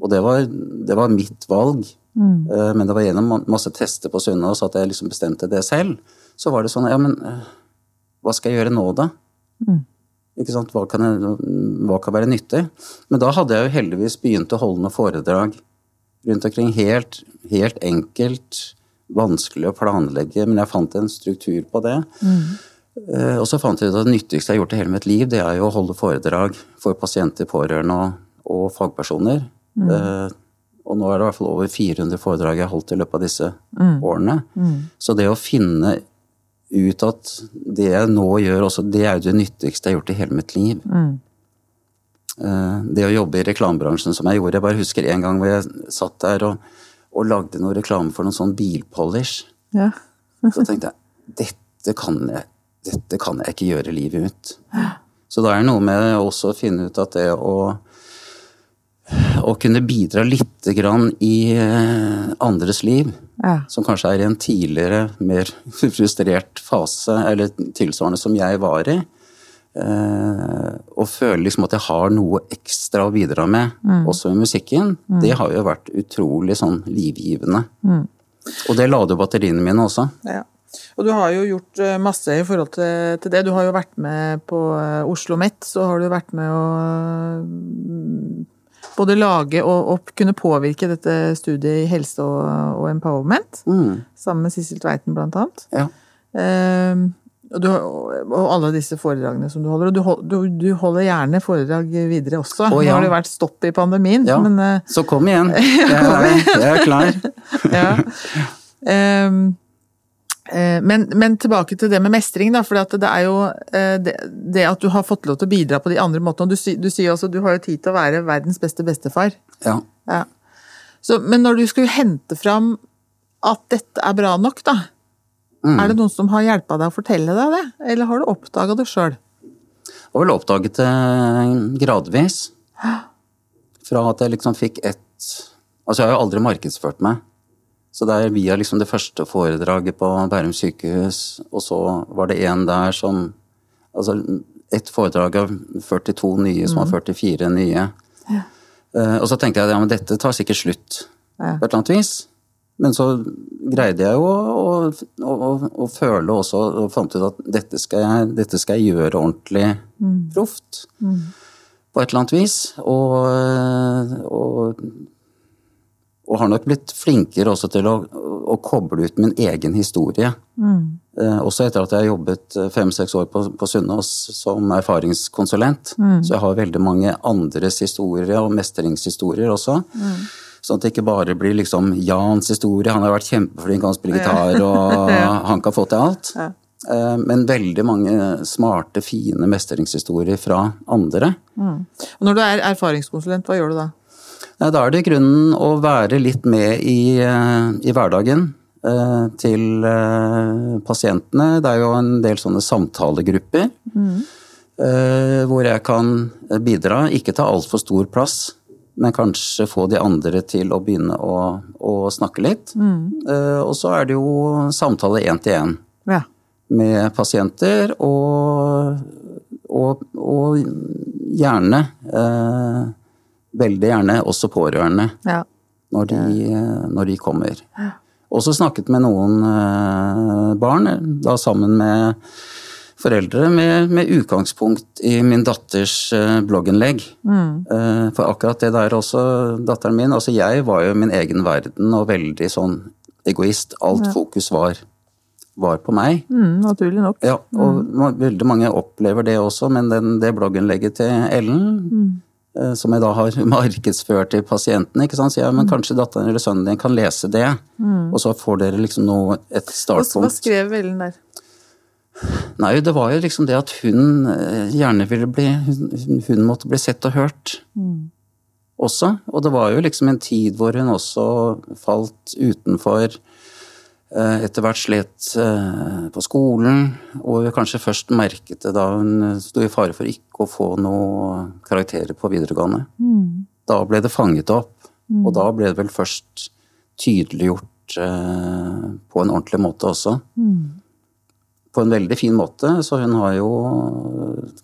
og det var, det var mitt valg, Eh, men det var gjennom masse tester på Sunnaas at jeg liksom bestemte det selv, så var det sånn, ja, men eh, hva skal jeg gjøre nå da? Ikke sant, hva kan, jeg, hva kan være nyttig? Men da hadde jeg jo heldigvis begynt å holde noen foredrag rundt omkring, helt, helt enkelt, vanskelig å planlegge, men jeg fant en struktur på det. Mm. Og så fant jeg ut at det nyttigste jeg har gjort i hele mitt liv, det er jo å holde foredrag for pasienter, pårørende og, og fagpersoner. Eh, Og nå er det i hvert fall over 400 foredrag jeg har holdt i løpet av disse årene. Så det å finne ut at det jeg nå gjør også, det er jo det nyttigste jeg har gjort i hele mitt liv. Mm. Det å jobbe i reklamebransjen som jeg gjorde, jeg bare husker en gang hvor jeg satt der og, og lagde noe reklame for noen sånn bilpolish. Ja. Så tenkte jeg dette kan jeg, dette kan jeg ikke gjøre livet ut. Så da er det noe med også å finne ut at det å, å kunne bidra lite grann i eh, andres liv, Ja. som kanskje er i en tidligere, mer frustrert fase, eller tilsvarende som jeg var i, eh, og føle liksom at jeg har noe ekstra å bidra med, også i musikken, det har jo vært utrolig sånn livgivende. Og det lader jo batteriene mine også. Ja. Og du har jo gjort eh, masse i forhold til, det. Du har jo vært med på Oslo Met, så har du vært med å mm, både lage og, og kunne påvirke dette studiet i helse og, og empowerment, Mm, sammen med Sissel Tveiten blant annet. ja. Eh, og, du, og alle disse foredragene som du holder. Og du, du, du holder gjerne foredrag videre også. Å, Nå har det vært stopp i pandemien, Ja. men eh, Så kom igjen. Jeg er, jeg er klar. ja. Eh, men, men tilbake til det med mestring, da. For det er jo eh, det, det at du har fått lov til å bidra på de andre måtene. Du, du sier også du har jo tid til å være verdens beste bestefar. Ja. Ja. Så, men når du skulle hente fram at dette er bra nok, da. Er det noen som har hjelpa deg å fortelle deg det, eller har du oppdaga det sjøl? har vel oppdaget det gradvis. Fra at jeg liksom fikk ett Altså, jeg har jo aldri markedsført meg. Så det er via liksom det første foredraget på Bærum sykehus, og så var det en der som Altså ett foredrag av 42 nye som har 44 nye. Eh, og så tenkte jeg at ja, men dette tar sikkert slutt Ja. på et eller annet vis. Men så greide jeg jo å, å, å, å føle også, og fant ut at dette skal jeg, dette skal jeg gjøre ordentlig proft. På et eller annet vis. Og, og, og har nok blitt flinkere også til å, å koble ut min egen historie. Eh, også etter at jeg har jobbet fem-seks år på, på Sunnaas som erfaringskonsulent. Så jeg har veldig mange andres historier og mestringshistorier også. Sånn at det ikke bare blir liksom Jans historie, han har vært kjempeflink, han spiller gitar og han kan få til alt. Ja. Men veldig mange smarte, fine mestringshistorier fra andre. Mm. når du er erfaringskonsulent, hva gjør du da? Da er det i grunnen å være litt med i, eh, i hverdagen eh, til eh, pasientene. Det er jo en del sånne samtalegrupper Mm. hvor jeg kan bidra. Ikke ta altfor stor plass, men kanskje få de andre til å begynne å, å snakke litt. Eh, og så er det jo samtale én til én Ja. med pasienter, og, og, og gjerne, eh, veldig gjerne, også pårørende ja. når de, eh, når de kommer. Også snakket med noen eh, barn, da sammen med foreldre, med, med utgangspunkt i min datters eh, blogginnlegg. Mm. For akkurat det der også, datteren min, altså jeg var jo min egen verden og veldig sånn egoist. Alt fokus var, var på meg. Mm, naturlig nok. Ja, og mm. veldig mange opplever det også, men den, det blogginnlegget til Ellen, eh, som jeg da har markedsført til pasientene, ikke sant, sier jeg, men kanskje datteren eller sønnen din kan lese det, og så får dere liksom noe, et startpunkt. hva skrev Ellen der? Nei, det var jo liksom det at hun eh, gjerne ville bli, hun, hun måtte bli sett og hørt. Også, og det var jo liksom en tid hvor hun også falt utenfor, eh, etter hvert slet eh, på skolen, og kanskje først merket det da hun sto i fare for ikke å få noe karakterer på videregående. Da ble det fanget opp, og da ble det vel først tydeliggjort eh, på en ordentlig måte også. På en veldig fin måte, så hun har jo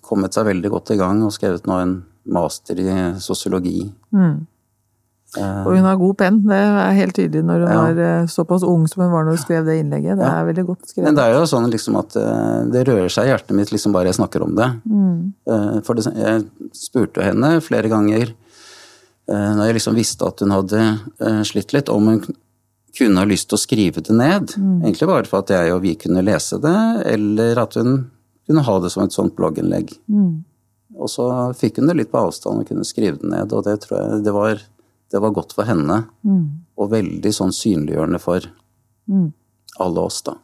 kommet seg veldig godt i gang og skrevet nå en master i sosiologi. Og hun har god penn, det er helt tydelig når hun Ja. var eh, såpass ung som hun var når hun skrev det innlegget. Det er veldig godt skrevet. Men det er jo sånn liksom at eh, det rører seg i hjertet mitt liksom bare jeg snakker om det. Mm. For det, jeg spurte henne flere ganger eh, når jeg liksom visste at hun hadde eh, slitt litt, om hun kunne ha lyst til å skrive det ned. Egentlig bare for at jeg og vi kunne lese det, eller at hun kunne ha det som et sånt blogginnlegg. Og så fikk hun det litt på avstand og kunne skrive det ned, og det tror jeg det var, det var godt for henne. Og veldig sånn synliggjørende for alle oss, da.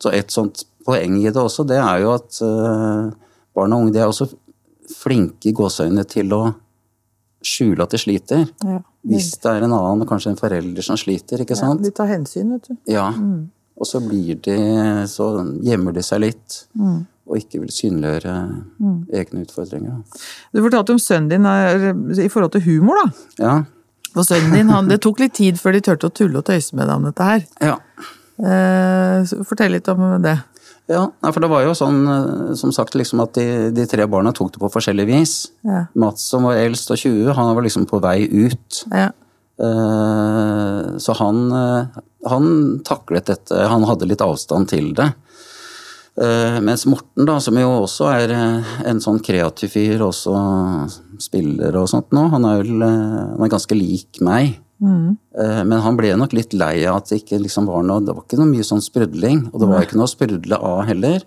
Så et sånt poeng i det også, det er jo at uh, barn og unge de er også flinke i gåseøynene til å skjule at de sliter. Ja. Hvis det er en annen, kanskje en forelder som sliter, ikke sant? Ja, de tar hensyn, vet du. Ja. Og så blir de Så gjemmer de seg litt. Og ikke vil synliggjøre egne utfordringer. Du fortalte om sønnen din er, i forhold til humor, da. Ja. Og sønnen din, han, Det tok litt tid før de turte å tulle og tøyse med deg om dette her. Ja. Eh, fortell litt om det. ja. For det var jo sånn, eh, som sagt, liksom at de, de tre barna tok det på forskjellig vis. Ja. Mats som var eldst og 20, han var liksom på vei ut. Ja. Eh, Så han, eh, han taklet dette, han hadde litt avstand til det. Eh, Mens Morten, da, som jo også er eh, en sånn kreativ fyr, også spiller og sånt nå, han er vel eh, han er ganske lik meg. Mm. Men han ble nok litt lei av at det ikke liksom var noe Det var ikke noe mye sånn sprudling, og det var ikke noe å sprudle av heller.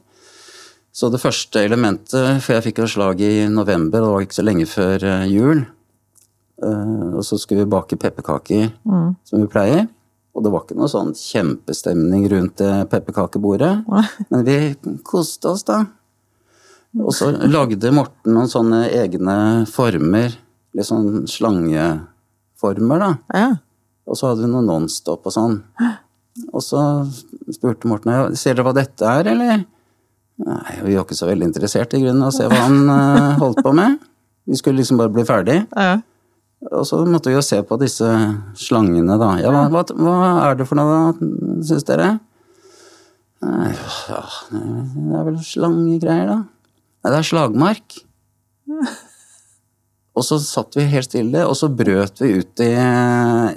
Så det første elementet, for jeg fikk jo slag i november, og det var ikke så lenge før jul, og så skulle vi bake pepperkaker, som vi pleier. Og det var ikke noe sånn kjempestemning rundt det pepperkakebordet. Men vi koste oss, da. Og så lagde Morten noen sånne egne former. Litt sånn slangeformer, da. ja. Og så hadde vi noe Nonstop og sånn. Og så spurte Morten ja, ser dere hva dette er, eller? Nei, vi var ikke så veldig interessert i grunnen å se hva han eh, holdt på med. Vi skulle liksom bare bli ferdig. ja. Og så måtte vi jo se på disse slangene, da. Ja, hva, hva, hva er det for noe, da, syns dere? Ja, det er vel slangegreier, da. Nei, det er slagmark. Og så satt vi helt stille, og så brøt vi ut i,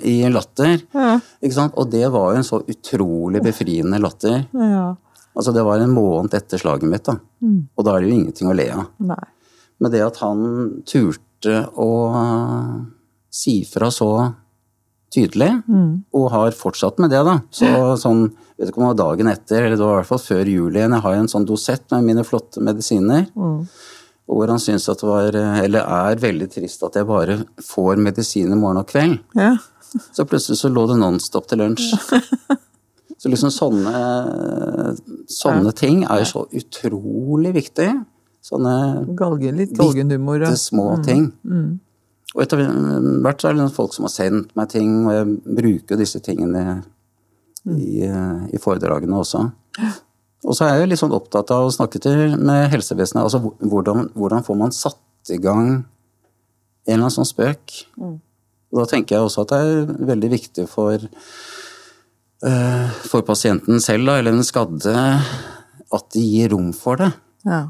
i latter. Ja. Ikke sant? Og det var jo en så utrolig befriende latter. ja. Altså, det var en måned etter slaget mitt, da. Og da er det jo ingenting å le av. Nei. Men det at han turte å si fra så tydelig, og har fortsatt med det, da. Så sånn, vet ikke om det var dagen etter, eller det var i hvert fall før jul igjen, jeg har jo en sånn dosett med mine flotte medisiner. Mm. hvor han syns at det var, eller er veldig trist at jeg bare får medisiner morgen og kveld. Ja. Så plutselig så lå det Nonstop til lunsj. Så liksom sånne, sånne ting er jo så utrolig viktig. Sånne Galgen, litt galgenhumor. bitte små ting. Og etter hvert så er det folk som har sendt meg ting, og jeg bruker disse tingene i, eh, i foredragene også. Og så er jeg litt sånn opptatt av å snakke til med helsevesenet. Altså hvordan, hvordan får man satt i gang en eller annen sånn spøk? Og da tenker jeg også at det er veldig viktig for, uh, for pasienten selv, da, eller den skadde, at de gir rom for det. Ja.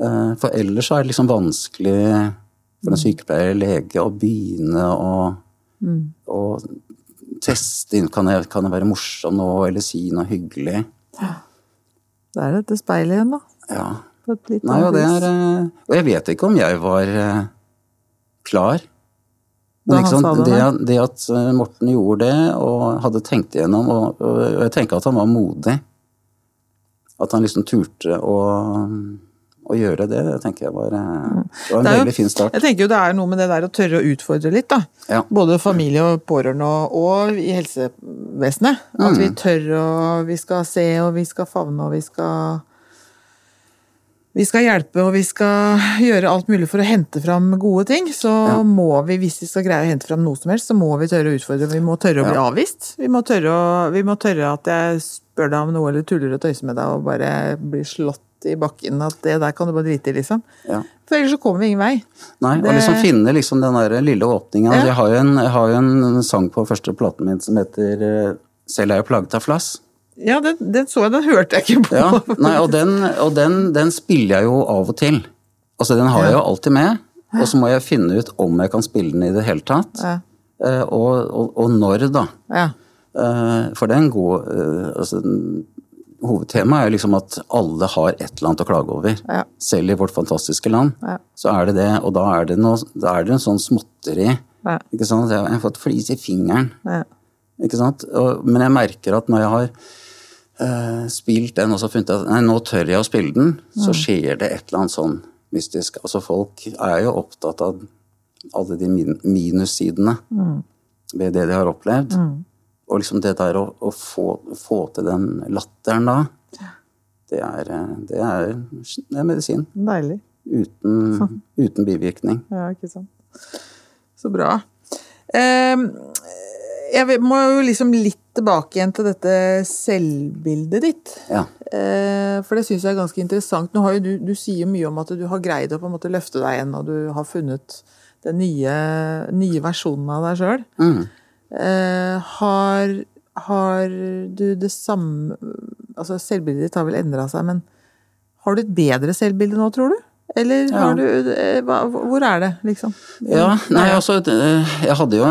Uh, For ellers er det liksom vanskelig for en sykepleier eller lege å begynne å, å teste inn kan jeg, kan jeg være morsom nå, eller si noe hyggelig. Det er dette speilet igjen, da. Ja. Nei, og, det er, eh, og jeg vet ikke om jeg var eh, klar. Men det, det, det at eh, Morten gjorde det, og hadde tenkt igjennom, og, og jeg tenker at han var modig. At han liksom turte å, å gjøre det, det tenker jeg var, eh, det var en jo- veldig fin start. Jeg tenker jo det er noe med det der å tørre å utfordre litt, da. Ja. Både familie og pårørende og, og i helsevesenet. At Mm. vi tør å Vi skal se, og vi skal favne, og vi skal vi skal hjelpe og vi skal gjøre alt mulig for å hente fram gode ting. Så må vi, hvis vi skal greie å hente fram noe som helst, så må vi tørre å utfordre. Vi må tørre å bli avvist. Vi må tørre, å, vi må tørre at jeg spør deg om noe eller tuller og tøyser med deg og bare blir slått i bakken. At det der kan du bare drite i, liksom. Ja. For ellers så kommer vi ingen vei. Nei, Det- og liksom finne liksom den der lille åpningen. Ja. Altså, Jeg, har jo en, jeg har jo en sang på første platen min som heter eh, 'Selv er jeg plaget av flass'. Ja, den, den så jeg, den hørte jeg ikke på. Ja, nei, og den, og den, den spiller jeg jo av og til. Altså, den har jeg jo alltid med. Og så må jeg finne ut om jeg kan spille den i det hele tatt. Ja. Eh, og, og, og når, da. Ja. Eh, for det en god eh, altså, den- Hovedtemaet er liksom at alle har et eller annet å klage over. Ja. Selv i vårt fantastiske land. Ja. Så er det det, og da er det, noe, da er det en sånn småtteri. Ja. Ikke sant? Jeg har fått flis i fingeren. Ja. Ikke sant? Og, men jeg merker at når jeg har uh, spilt den og så funnet at nei, nå tør jeg å spille den, så skjer det et eller annet sånn mystisk. Altså folk er jo opptatt av alle de min minussidene ved det de har opplevd. Og liksom det der å, å få, få til den latteren da, det er, eh, det er, det er medisin. Deilig. Uten, uten bivirkning. Ja, ikke sant. Så bra. Ehm, jeg må jo liksom litt tilbake igjen til dette selvbildet ditt. Ja. Eh, For det syns jeg er ganske interessant. Nå har jo du, du sier jo mye om at du har greid å på en måte løfte deg igjen, og du har funnet den nye, nye versjonen av deg sjøl. Mm. Eh, har, har du det samme Altså, selvbildet ditt har vel endra seg, men har du et bedre selvbilde nå, tror du? Eller Ja. du eh, Hvor er det, liksom? Ja, nei, altså, eh, jeg hadde jo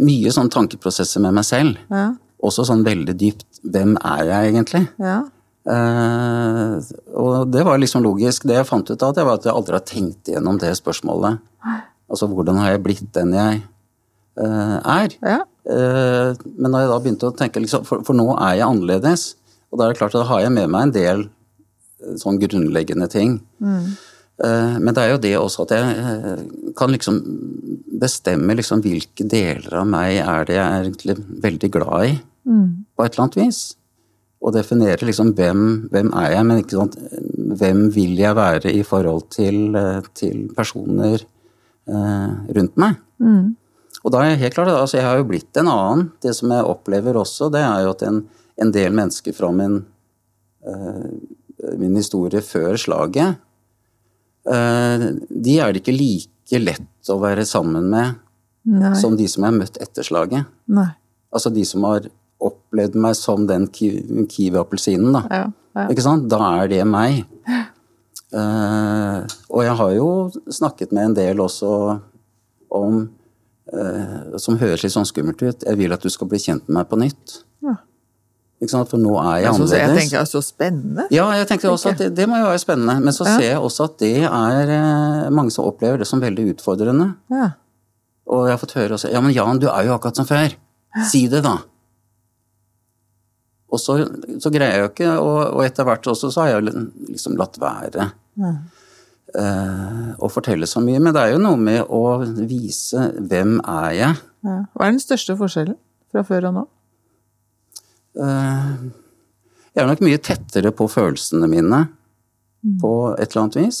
mye sånn tankeprosesser med meg selv. Ja. Også sånn veldig dypt. Hvem er jeg egentlig? ja. Eh, og det var liksom logisk. Det jeg fant ut av, det var at jeg aldri har tenkt igjennom det spørsmålet. Altså hvordan har jeg blitt den jeg eh, er? ja. Eh, men når jeg da begynte å tenke, liksom, for, for nå er jeg annerledes. Og da er det klart at da har jeg med meg en del eh, sånn grunnleggende ting. Mm. men det er jo det også at jeg eh, kan liksom bestemme liksom hvilke deler av meg er det jeg er egentlig veldig glad i. På et eller annet vis. Og definere liksom hvem, hvem er jeg, men ikke sant, hvem vil jeg være i forhold til, eh, til personer eh, rundt meg. Og da er jeg helt klart, altså jeg har jo blitt en annen. Det som jeg opplever også, det er jo at en, en del mennesker fra min, eh, min historie før slaget, eh, de er det ikke like lett å være sammen med Nei. som de som jeg har møtt etter slaget. Nei. Altså de som har opplevd meg som den ki- kiwi-appelsinen, da. Ja. ja. Ikke sant? Da er det meg. Uh, og jeg har jo snakket med en del også om Som høres litt sånn skummelt ut. Jeg vil at du skal bli kjent med meg på nytt. Ja. Ikke sant? For nå er jeg Jeg, synes, jeg annerledes. tenker det er så spennende. Ja, jeg tenkte også at det, det må jo være spennende. Men så Ja. ser jeg også at det er eh, mange som opplever det som veldig utfordrende. Ja. Og jeg har fått høre også Ja, men Jan, du er jo akkurat som før. Si det, da. Og så, så greier jeg jo ikke, og, og etter hvert også så har jeg liksom latt være eh, å fortelle så mye. Men det er jo noe med å vise hvem er jeg. Ja. Hva er den største forskjellen fra før og nå? Eh, jeg er nok mye tettere på følelsene mine på et eller annet vis.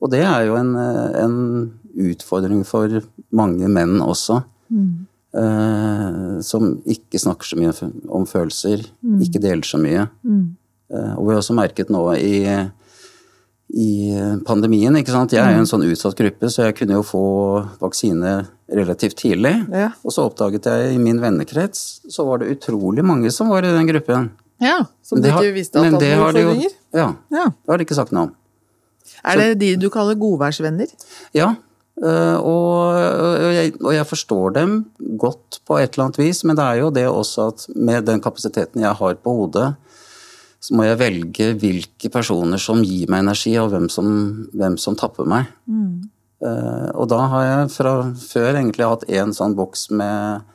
Og det er jo en, eh, en utfordring for mange menn også. Eh, som ikke snakker så mye om følelser, ikke deler så mye. Eh, og vi har også merket nå i, i pandemien. ikke sant? Jeg er jo en sånn utsatt gruppe, så jeg kunne jo få vaksine relativt tidlig. Ja. Og så oppdaget jeg i min vennekrets så var det utrolig mange som var i den gruppen. Ja, Som du ikke visste at men hadde det har de utfordringer? Ja, Ja. det har de ikke sagt noe om. Er det de du kaller godværsvenner? Ja, øh, og, og, jeg, og jeg forstår dem godt på et eller annet vis, men det er jo det også at med den kapasiteten jeg har på hodet, så må jeg velge hvilke personer som gir meg energi, og hvem som, hvem som tapper meg. Eh, og da har jeg fra før egentlig hatt én sånn boks med,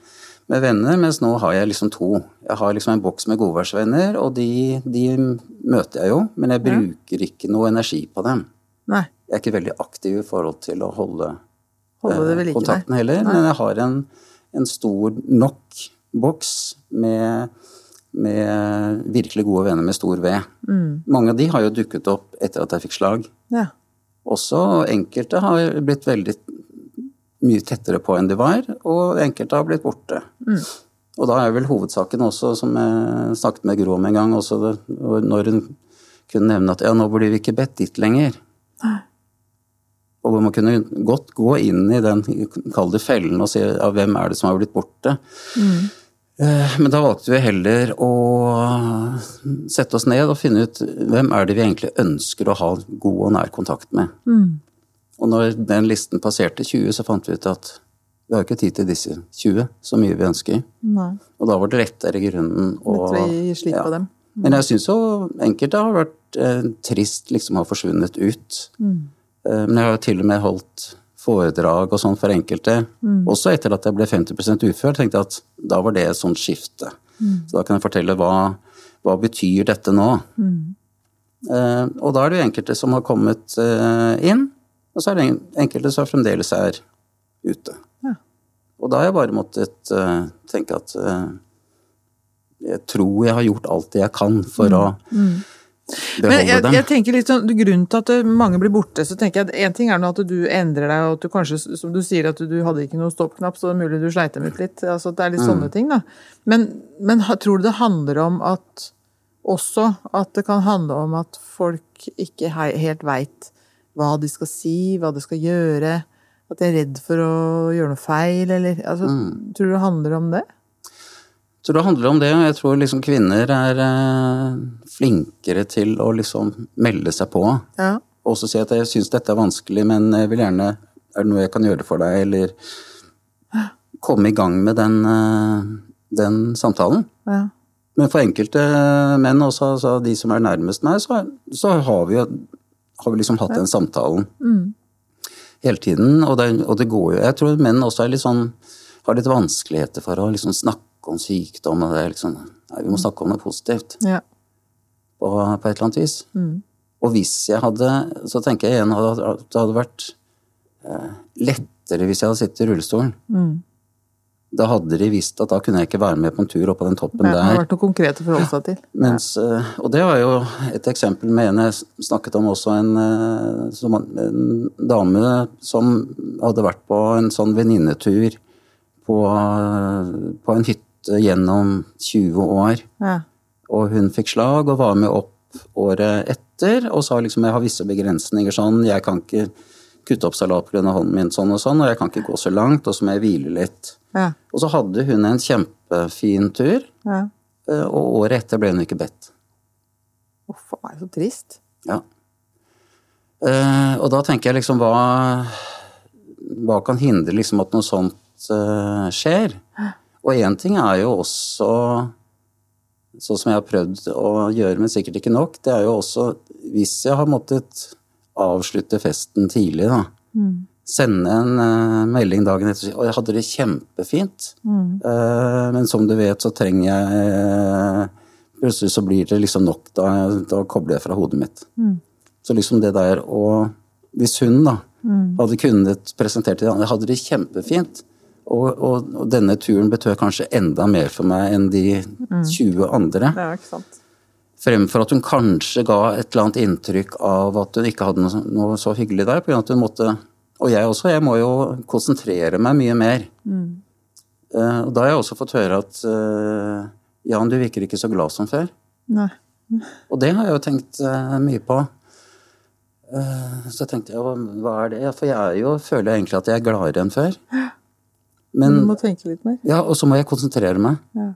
med venner, mens nå har jeg liksom to. Jeg har liksom en boks med godværsvenner, og de, de møter jeg jo, men jeg bruker ikke noe energi på dem. Nei. Jeg er ikke veldig aktiv i forhold til å holde, Holde det eh, like, kontakten heller, men jeg har en, en stor nok boks med, med virkelig gode venner med stor V. Mm. Mange av de har jo dukket opp etter at jeg fikk slag. Ja. Også enkelte har blitt veldig mye tettere på enn de var, og enkelte har blitt borte. Mm. Og da er vel hovedsaken også, som jeg snakket med Gro om en gang, også det, når hun kunne nevne at ja, nå blir vi ikke bedt dit lenger. Og hvor man kunne godt gå inn i den, kall det fellen, og si ja, hvem er det som har blitt borte. Eh, Men da valgte vi heller å sette oss ned og finne ut hvem er det vi egentlig ønsker å ha god og nær kontakt med. Og når den listen passerte 20, så fant vi ut at vi har ikke tid til disse 20 så mye vi ønsker. Nei. Og da var det lettere i grunnen å gi slipp ja. på dem. Men jeg syns jo enkelte har vært eh, trist liksom har forsvunnet ut. Mm. Eh, men jeg har jo til og med holdt foredrag og sånn for enkelte. Mm. Også etter at jeg ble 50 ufør, tenkte jeg at da var det et sånt skifte. Mm. Så da kan jeg fortelle hva, hva betyr dette nå. Mm. Eh, og da er det jo enkelte som har kommet eh, inn, og så er det enkelte som fremdeles er ute. Ja. Og da har jeg bare måttet eh, tenke at eh, jeg tror jeg har gjort alt det jeg kan for å Men jeg, jeg tenker litt sånn, Grunnen til at mange blir borte, så tenker jeg at en ting er nå at du endrer deg, og at du kanskje, som du sier, at du hadde ikke noen stoppknapp, så det er mulig du sleit dem ut litt. altså at Det er litt sånne ting, da. Men, men tror du det handler om at også at det kan handle om at folk ikke helt veit hva de skal si, hva de skal gjøre? At de er redd for å gjøre noe feil, eller altså, Tror du det handler om det? Så det handler om det, og jeg tror liksom kvinner er eh, flinkere til å liksom melde seg på. Ja. Og så si at jeg syns dette er vanskelig, men jeg vil gjerne Er det noe jeg kan gjøre for deg, eller komme i gang med den, eh, den samtalen. ja. Men for enkelte menn, også altså de som er nærmest meg, så, så har vi har vi liksom hatt den samtalen hele tiden. Og det, og det går jo Jeg tror menn også er litt sånn har litt vanskeligheter for å liksom snakke om sykdom. og det er liksom, nei, Vi må snakke om noe positivt ja. på, på et eller annet vis. Og hvis jeg hadde Så tenker jeg igjen at det hadde vært eh, lettere hvis jeg hadde sittet i rullestolen. Da hadde de visst at da kunne jeg ikke være med på en tur opp på den toppen Det har vært noe konkret å forholde seg til. Mens, eh, og det var jo et eksempel med en jeg snakket om også, en, eh, som, en dame som hadde vært på en sånn venninnetur på, eh, på en hytte gjennom 20 år. Ja. Og hun fikk slag og var med opp året etter og sa liksom jeg har visse begrensninger sånn, jeg kan ikke kutte opp salat pga. hånden min sånn og sånn, og jeg kan ikke gå så langt, og så må jeg hvile litt. Ja. Og så hadde hun en kjempefin tur, ja. eh, og året etter ble hun ikke bedt. Uff a meg, så trist. Ja. Eh, og da tenker jeg liksom hva Hva kan hindre liksom at noe sånt eh, skjer? Og én ting er jo også Sånn som jeg har prøvd å gjøre, men sikkert ikke nok, det er jo også Hvis jeg har måttet avslutte festen tidlig, da. Sende en uh, melding dagen etter og jeg hadde det kjempefint', Eh, men som du vet, så trenger jeg uh, Plutselig så blir det liksom nok. Da, da kobler jeg fra hodet mitt. Så liksom det der å Hvis hun da hadde kunnet presentert det, hadde det kjempefint. Og, og, og denne turen betød kanskje enda mer for meg enn de 20 andre. Det er ikke sant. Fremfor at hun kanskje ga et eller annet inntrykk av at hun ikke hadde noe, noe så hyggelig der. på grunn av at hun måtte, Og jeg også, jeg må jo konsentrere meg mye mer. Eh, og da har jeg også fått høre at uh, Jan, du virker ikke så glad som før. Nei. Og det har jeg jo tenkt uh, mye på. Så tenkte jeg, hva, er det? For jeg jo, føler egentlig at jeg er gladere enn før. Men, Du må tenke litt mer. ja, og så må jeg konsentrere meg. Ja.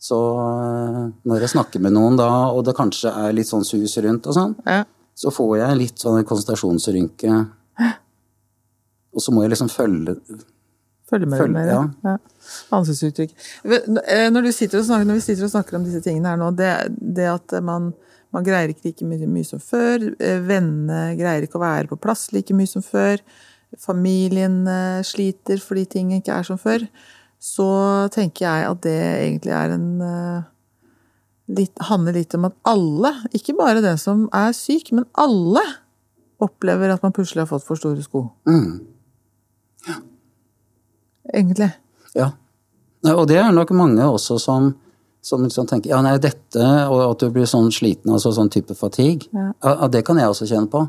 Så eh, når jeg snakker med noen da, og det kanskje er litt sånn sus rundt og sånn, Ja. så får jeg litt sånn konsentrasjonsrynke. Og så må jeg liksom følge Følge med Følge, mer. ja. Ja. Ansiktsuttrykk. Eh, Når, du sitter og snakker, når vi sitter og snakker om disse tingene her nå, det, det at man, man greier ikke like mye, mye som før, eh, vennene greier ikke å være på plass like mye som før, familien eh, sliter fordi ting ikke er som før, så tenker jeg at det egentlig er en eh, litt, handler litt om at alle, ikke bare den som er syk, men alle opplever at man plutselig har fått for store sko. mm, Egentlig. Ja. Og det er nok mange også som, som liksom tenker ja, nei, dette, og at du blir sånn sliten, altså sånn type fatigue, Ja. ja. ja, det kan jeg også kjenne på.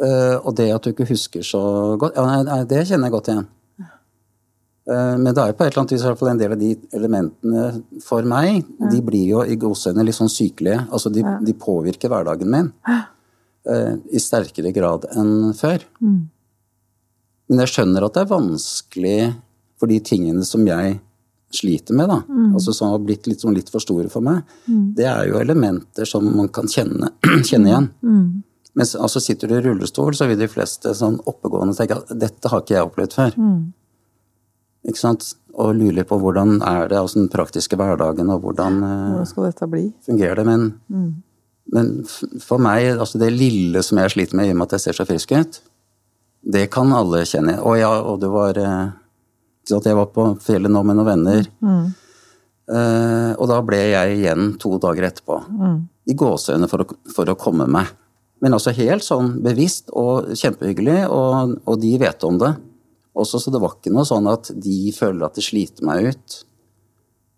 Eh, og det at du ikke husker så godt, ja, nei, det kjenner jeg godt igjen. Eh, men det er jo på et eller annet vis i hvert fall en del av de elementene for meg, de blir jo i gåseøynene litt sånn sykelige. Altså de, de påvirker hverdagen min eh, i sterkere grad enn før. Men jeg skjønner at det er vanskelig for de tingene som jeg sliter med, da, altså som har blitt litt, litt for store for meg, det er jo elementer som man kan kjenne, kjenne igjen. Mens altså sitter du i rullestol, så vil de fleste sånn oppegående tenke at dette har ikke jeg opplevd før. Ikke sant? Og lurer på hvordan er det, altså den praktiske hverdagen, og hvordan eh, Hvordan skal dette bli? fungerer det. Men, men for meg, altså det lille som jeg sliter med i og med at jeg ser så frisk ut, det kan alle kjenne. Og ja, og det var eh, ikke sant, Jeg var på fjellet nå med noen venner. Eh, og da ble jeg igjen to dager etterpå. I gåseøyne for, for å komme meg. Men altså helt sånn bevisst og kjempehyggelig, og, og de vet om det. Også, så det var ikke noe sånn at de føler at de sliter meg ut.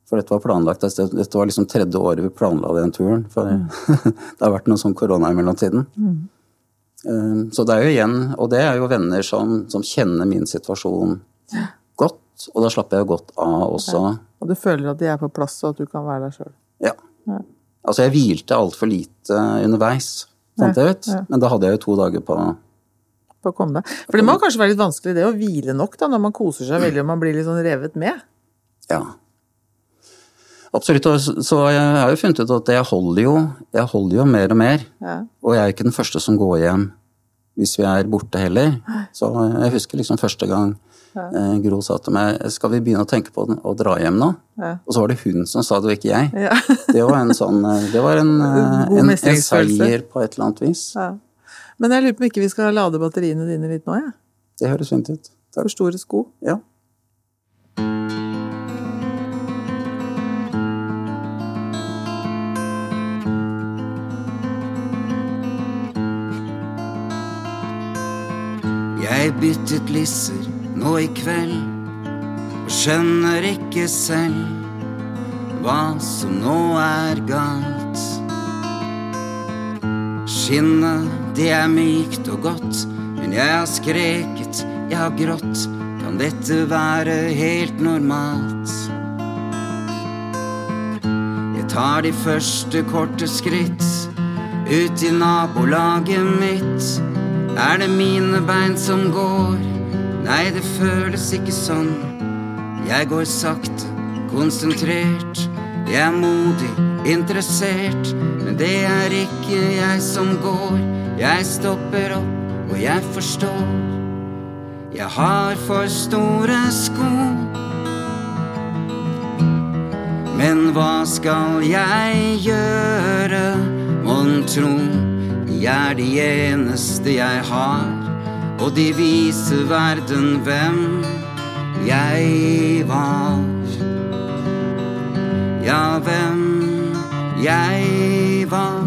For dette var planlagt. Dette dette var liksom tredje året vi planla den turen. For det har vært noe sånn korona i mellomtiden. Mm. Så det er jo igjen, og det er jo venner som, som kjenner min situasjon godt. Og da slapper jeg godt av også. Og du føler at de er på plass, og at du kan være deg sjøl. Ja. Altså, jeg hvilte altfor lite underveis, fant jeg ut. Men da hadde jeg jo to dager på På å komme. For det må kanskje være litt vanskelig det å hvile nok da, når man koser seg veldig og man blir litt sånn revet med. Ja. Absolutt. Så så jeg har jo funnet ut at jeg holder jo, jeg holder jo mer og mer. Ja. Og jeg er ikke den første som går hjem hvis vi er borte heller. Så jeg husker liksom første gang eh, Gro sa til meg skal vi begynne å tenke på å dra hjem nå? Ja. Og så var det hun som sa det, og ikke jeg. Ja. Det var en sånn, eh, det var en, eh, en, en seier på et eller annet vis. Ja. Men jeg lurer på om ikke vi skal lade batteriene dine litt nå, Ja. Det høres fint ut. Takk. For store sko. Ja. Jeg byttet lisser nå i kveld og skjønner ikke selv hva som nå er galt. Skinnet, det er mykt og godt, men jeg har skreket, jeg har grått. Kan dette være helt normalt? Jeg tar de første korte skritt ut i nabolaget mitt. Er det mine bein som går? Nei, det føles ikke sånn. Jeg går sakte, konsentrert. Jeg er modig, interessert. Men det er ikke jeg som går. Jeg stopper opp, og jeg forstår. Jeg har for store sko. Men hva skal jeg gjøre, mon tro? De er de eneste jeg har, og de viser verden hvem jeg var. Ja, hvem jeg var.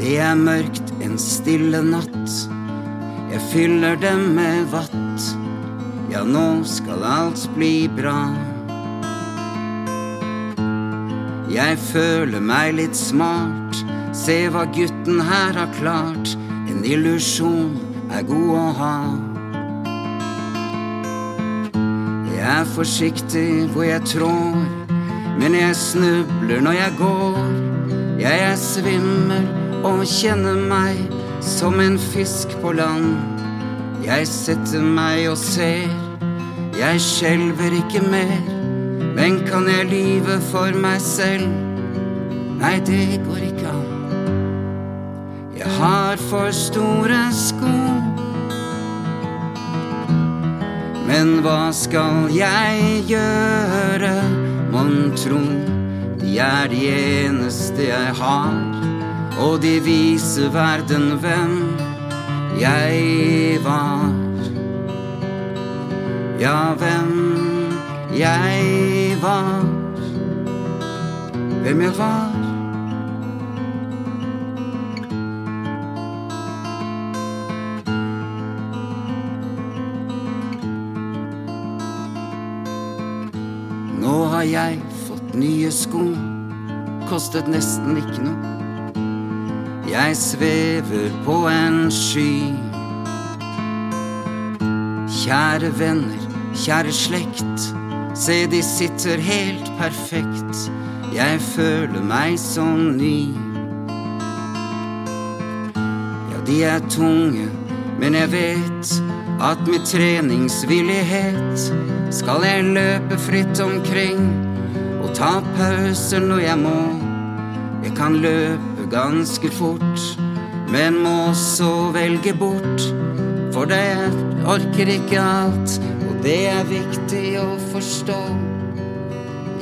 Det er mørkt en stille natt. Jeg fyller dem med vatt. Ja, nå skal alt bli bra. Jeg føler meg litt smart. Se hva gutten her har klart. En illusjon er god å ha. Jeg er forsiktig hvor jeg trår. men jeg snubler når jeg går. Jeg er svimmel og kjenner meg som en fisk på land. Jeg setter meg og ser, jeg skjelver ikke mer. Men kan jeg lyve for meg selv? Nei, det går ikke an. Jeg har for store sko. Men hva skal jeg gjøre, mon tro? De er de eneste jeg har, og de viser verden hvem jeg var. Ja, hvem jeg var. Hvem jeg var. Nå har jeg fått nye sko, kostet nesten ikke noe. Jeg svever på en sky. Kjære venner, kjære slekt, se de sitter helt perfekt. Jeg føler meg som ny. Ja, de er tunge, men jeg vet at med treningsvillighet skal jeg løpe fritt omkring og ta pauser når jeg må. Jeg kan løpe ganske fort, men må også velge bort. For det orker ikke alt, det er viktig å forstå.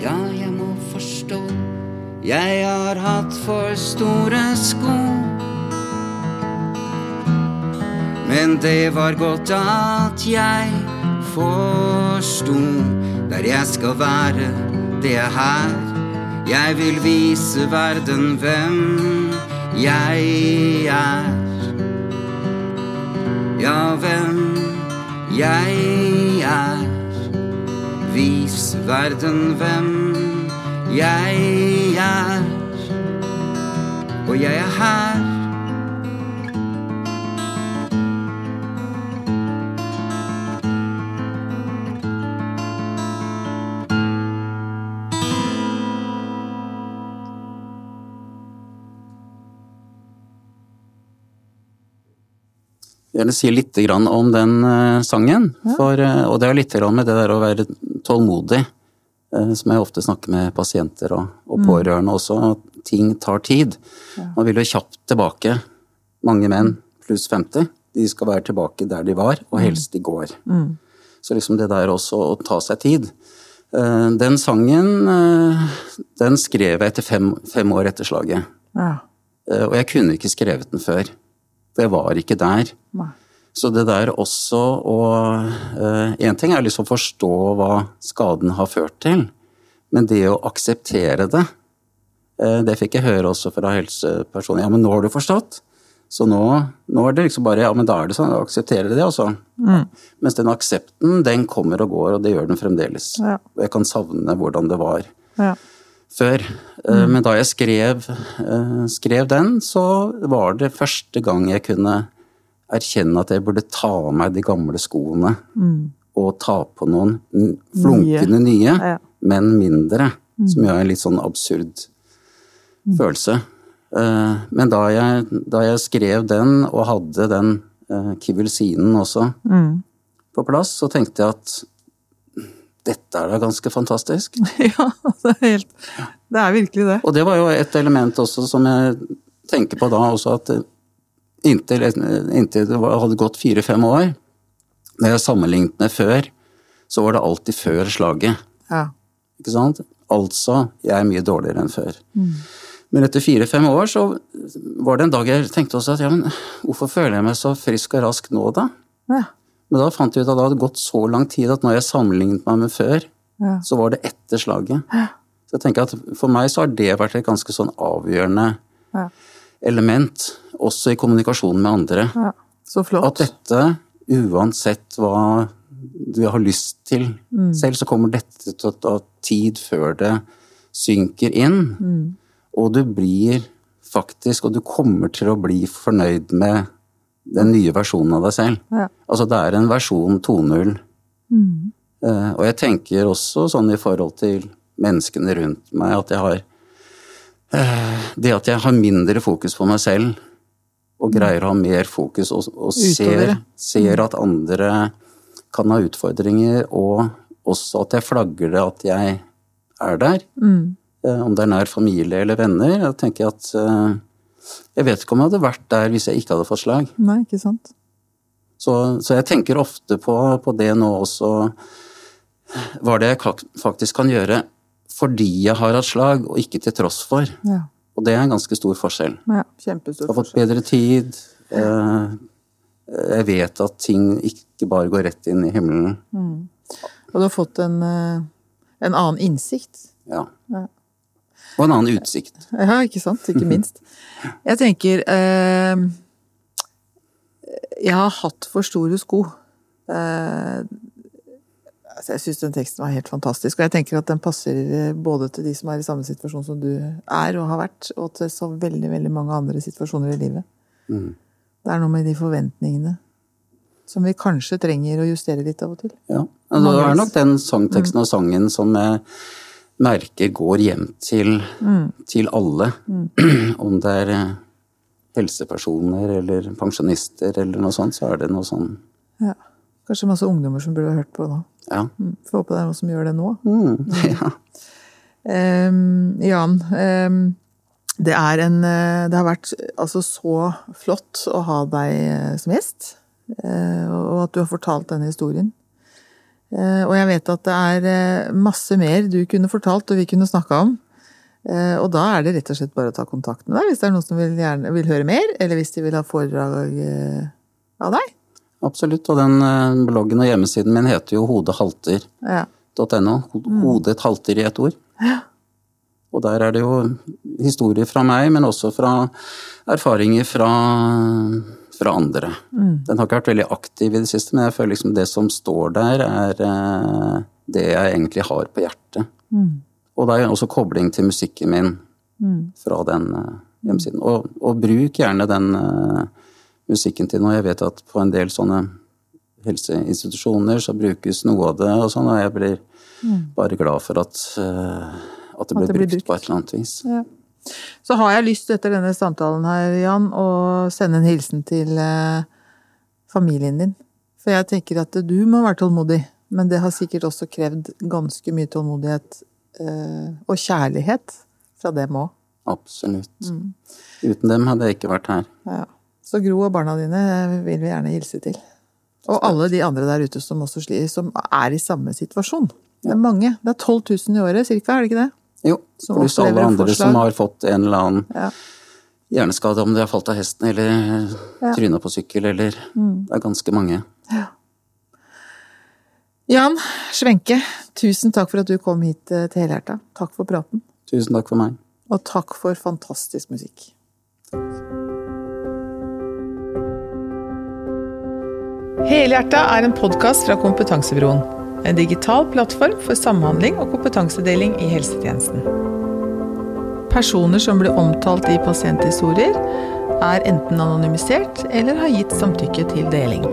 Ja, jeg må forstå. Jeg har hatt for store sko. Men det var godt at jeg forsto der jeg skal være, det er her. Jeg vil vise verden hvem jeg er. Ja, hvem jeg er. Vis verden hvem jeg er. Og jeg er her. Gjerne si litt grann om den eh, sangen. For, eh, og det er litt med det der å være tålmodig, eh, som jeg ofte snakker med pasienter og, og pårørende også. At ting tar tid. Man vil jo kjapt tilbake. Mange menn pluss 50. De skal være tilbake der de var, og helst i går. Så liksom det der også å ta seg tid. Den sangen den skrev jeg etter fem, fem år etter slaget. Ja. Og jeg kunne ikke skrevet den før. Jeg var ikke der. Nei. Så det der også å Én ting er liksom å forstå hva skaden har ført til, men det å akseptere det eh, Det fikk jeg høre også fra helsepersoner. Ja, men nå har du forstått. Så nå, nå er det liksom bare Ja, men da er det sånn. Da aksepterer de det, altså. Mens den aksepten, den kommer og går, og det gjør den fremdeles. Ja. Jeg kan savne hvordan det var Ja. Før. Mm. Men da jeg skrev, eh, skrev den, så var det første gang jeg kunne erkjenne at jeg burde ta av meg de gamle skoene og ta på noen flunkende nye, Ja. men mindre. Som jo er en litt sånn absurd følelse. Eh, Men da jeg, da jeg skrev den og hadde den kivilsinen også på plass, så tenkte jeg at dette er da ganske fantastisk. ja, det er helt Det er virkelig det. Og det var jo et element også som jeg tenker på da også, at inntil, inntil det hadde gått fire-fem år, når jeg sammenlignet med før, så var det alltid før slaget. Ja. Ikke sant? Altså, jeg er mye dårligere enn før. Men etter fire-fem år så var det en dag jeg tenkte også at ja, men hvorfor føler jeg meg så frisk og rask nå, da? Ja. Men da fant jeg ut at det hadde gått så lang tid at når jeg sammenlignet meg med før, Ja. så var det etter slaget. Så jeg tenker at for meg så har det vært et ganske sånn avgjørende Ja. element, også i kommunikasjonen med andre. ja. Så At dette, uansett hva du har lyst til selv, så kommer dette til å ta tid før det synker inn. Og du blir faktisk, og du kommer til å bli fornøyd med den nye versjonen av deg selv. Ja. Altså det er en versjon 2.0. Eh, og jeg tenker også sånn i forhold til menneskene rundt meg. At jeg har uh, Det at jeg har mindre fokus på meg selv, og greier å ha mer fokus og, og ser, ser at andre kan ha utfordringer, og også at jeg flagger det at jeg er der. Eh, Om det er nær familie eller venner. Jeg tenker at Jeg vet ikke om jeg hadde vært der hvis jeg ikke hadde fått slag. Nei, ikke sant. Så, så jeg tenker ofte på, på det nå også. Hva det jeg faktisk kan gjøre fordi jeg har hatt slag, og ikke til tross for. Ja. Og det er en ganske stor forskjell. ja Jeg har fått bedre tid. eh, Jeg vet at ting ikke bare går rett inn i himmelen. Og du har fått en, eh, en annen innsikt. Ja. Ja. Og en annen utsikt. Ja, ikke sant? Ikke minst. Jeg tenker eh, Jeg har hatt for store sko. Eh, altså jeg syns den teksten var helt fantastisk, og jeg tenker at den passer eh, både til de som er i samme situasjon som du er og har vært, og til så veldig, veldig mange andre situasjoner i livet. Mm. Det er noe med de forventningene som vi kanskje trenger å justere litt av og til. Ja. Altså, det er nok den sangteksten og sangen som jeg merker går hjem til, til alle. Om det er eh, helsepersoner eller pensjonister eller noe sånt, så er det noe sånn Ja. Kanskje masse ungdommer som burde ha hørt på nå. Ja. Mm. Får håpe det er noen som gjør det nå. Mm, ja. Um, Jan, um, det er en eh, Det har vært altså så flott å ha deg eh, som gjest, og at du har fortalt denne historien. Eh, Og jeg vet at det er eh, masse mer du kunne fortalt og vi kunne snakka om. Eh, Og da er det rett og slett bare å ta kontakt med deg hvis det er noen som vil, gjerne, vil høre mer, eller hvis de vil ha foredrag av deg. Absolutt. Og den bloggen og hjemmesiden min heter jo hodehalter.no. Ja. Hodet halter i ett ord. Og der er det jo historier fra meg, men også fra erfaringer fra, fra andre. Den har ikke vært veldig aktiv i det siste, men jeg føler liksom det som står der, er eh, det jeg egentlig har på hjertet. Og det er også kobling til musikken min fra den eh, hjemmesiden. Og, og bruk gjerne den eh, musikken til noe. Jeg vet at på en del sånne helseinstitusjoner så brukes noe av det og sånn, og jeg blir bare glad for at, eh, at det blir det blir brukt, på et eller annet vis. Ja. Så har jeg lyst etter denne samtalen her, Jan, å sende en hilsen til eh, familien din. For jeg tenker at du må være tålmodig, men det har sikkert også krevd ganske mye tålmodighet eh, og kjærlighet fra dem òg. Absolutt. Mm. Uten dem hadde jeg ikke vært her. Ja. Så Gro og barna dine eh, vil vi gjerne hilse til. Og alle de andre der ute som også som er i samme situasjon. Det er mange. Det er 12 000 i året cirka, er det ikke det? Jo, pluss alle andre forslag. som har fått en eller annen Ja. hjerneskade, om de har falt av hesten eller Ja. Mm. tryna på sykkel, eller Det er ganske mange. Jan Svenke, tusen takk for at du kom hit eh, til Helhjerta. Takk for praten. Tusen takk for meg. Og takk for fantastisk musikk. Helhjerta er en podkast fra Kompetansebyråen. En digital plattform for samhandling og kompetansedeling i helsetjenesten. Personer som blir omtalt i pasienthistorier, er enten anonymisert eller har gitt samtykke til deling.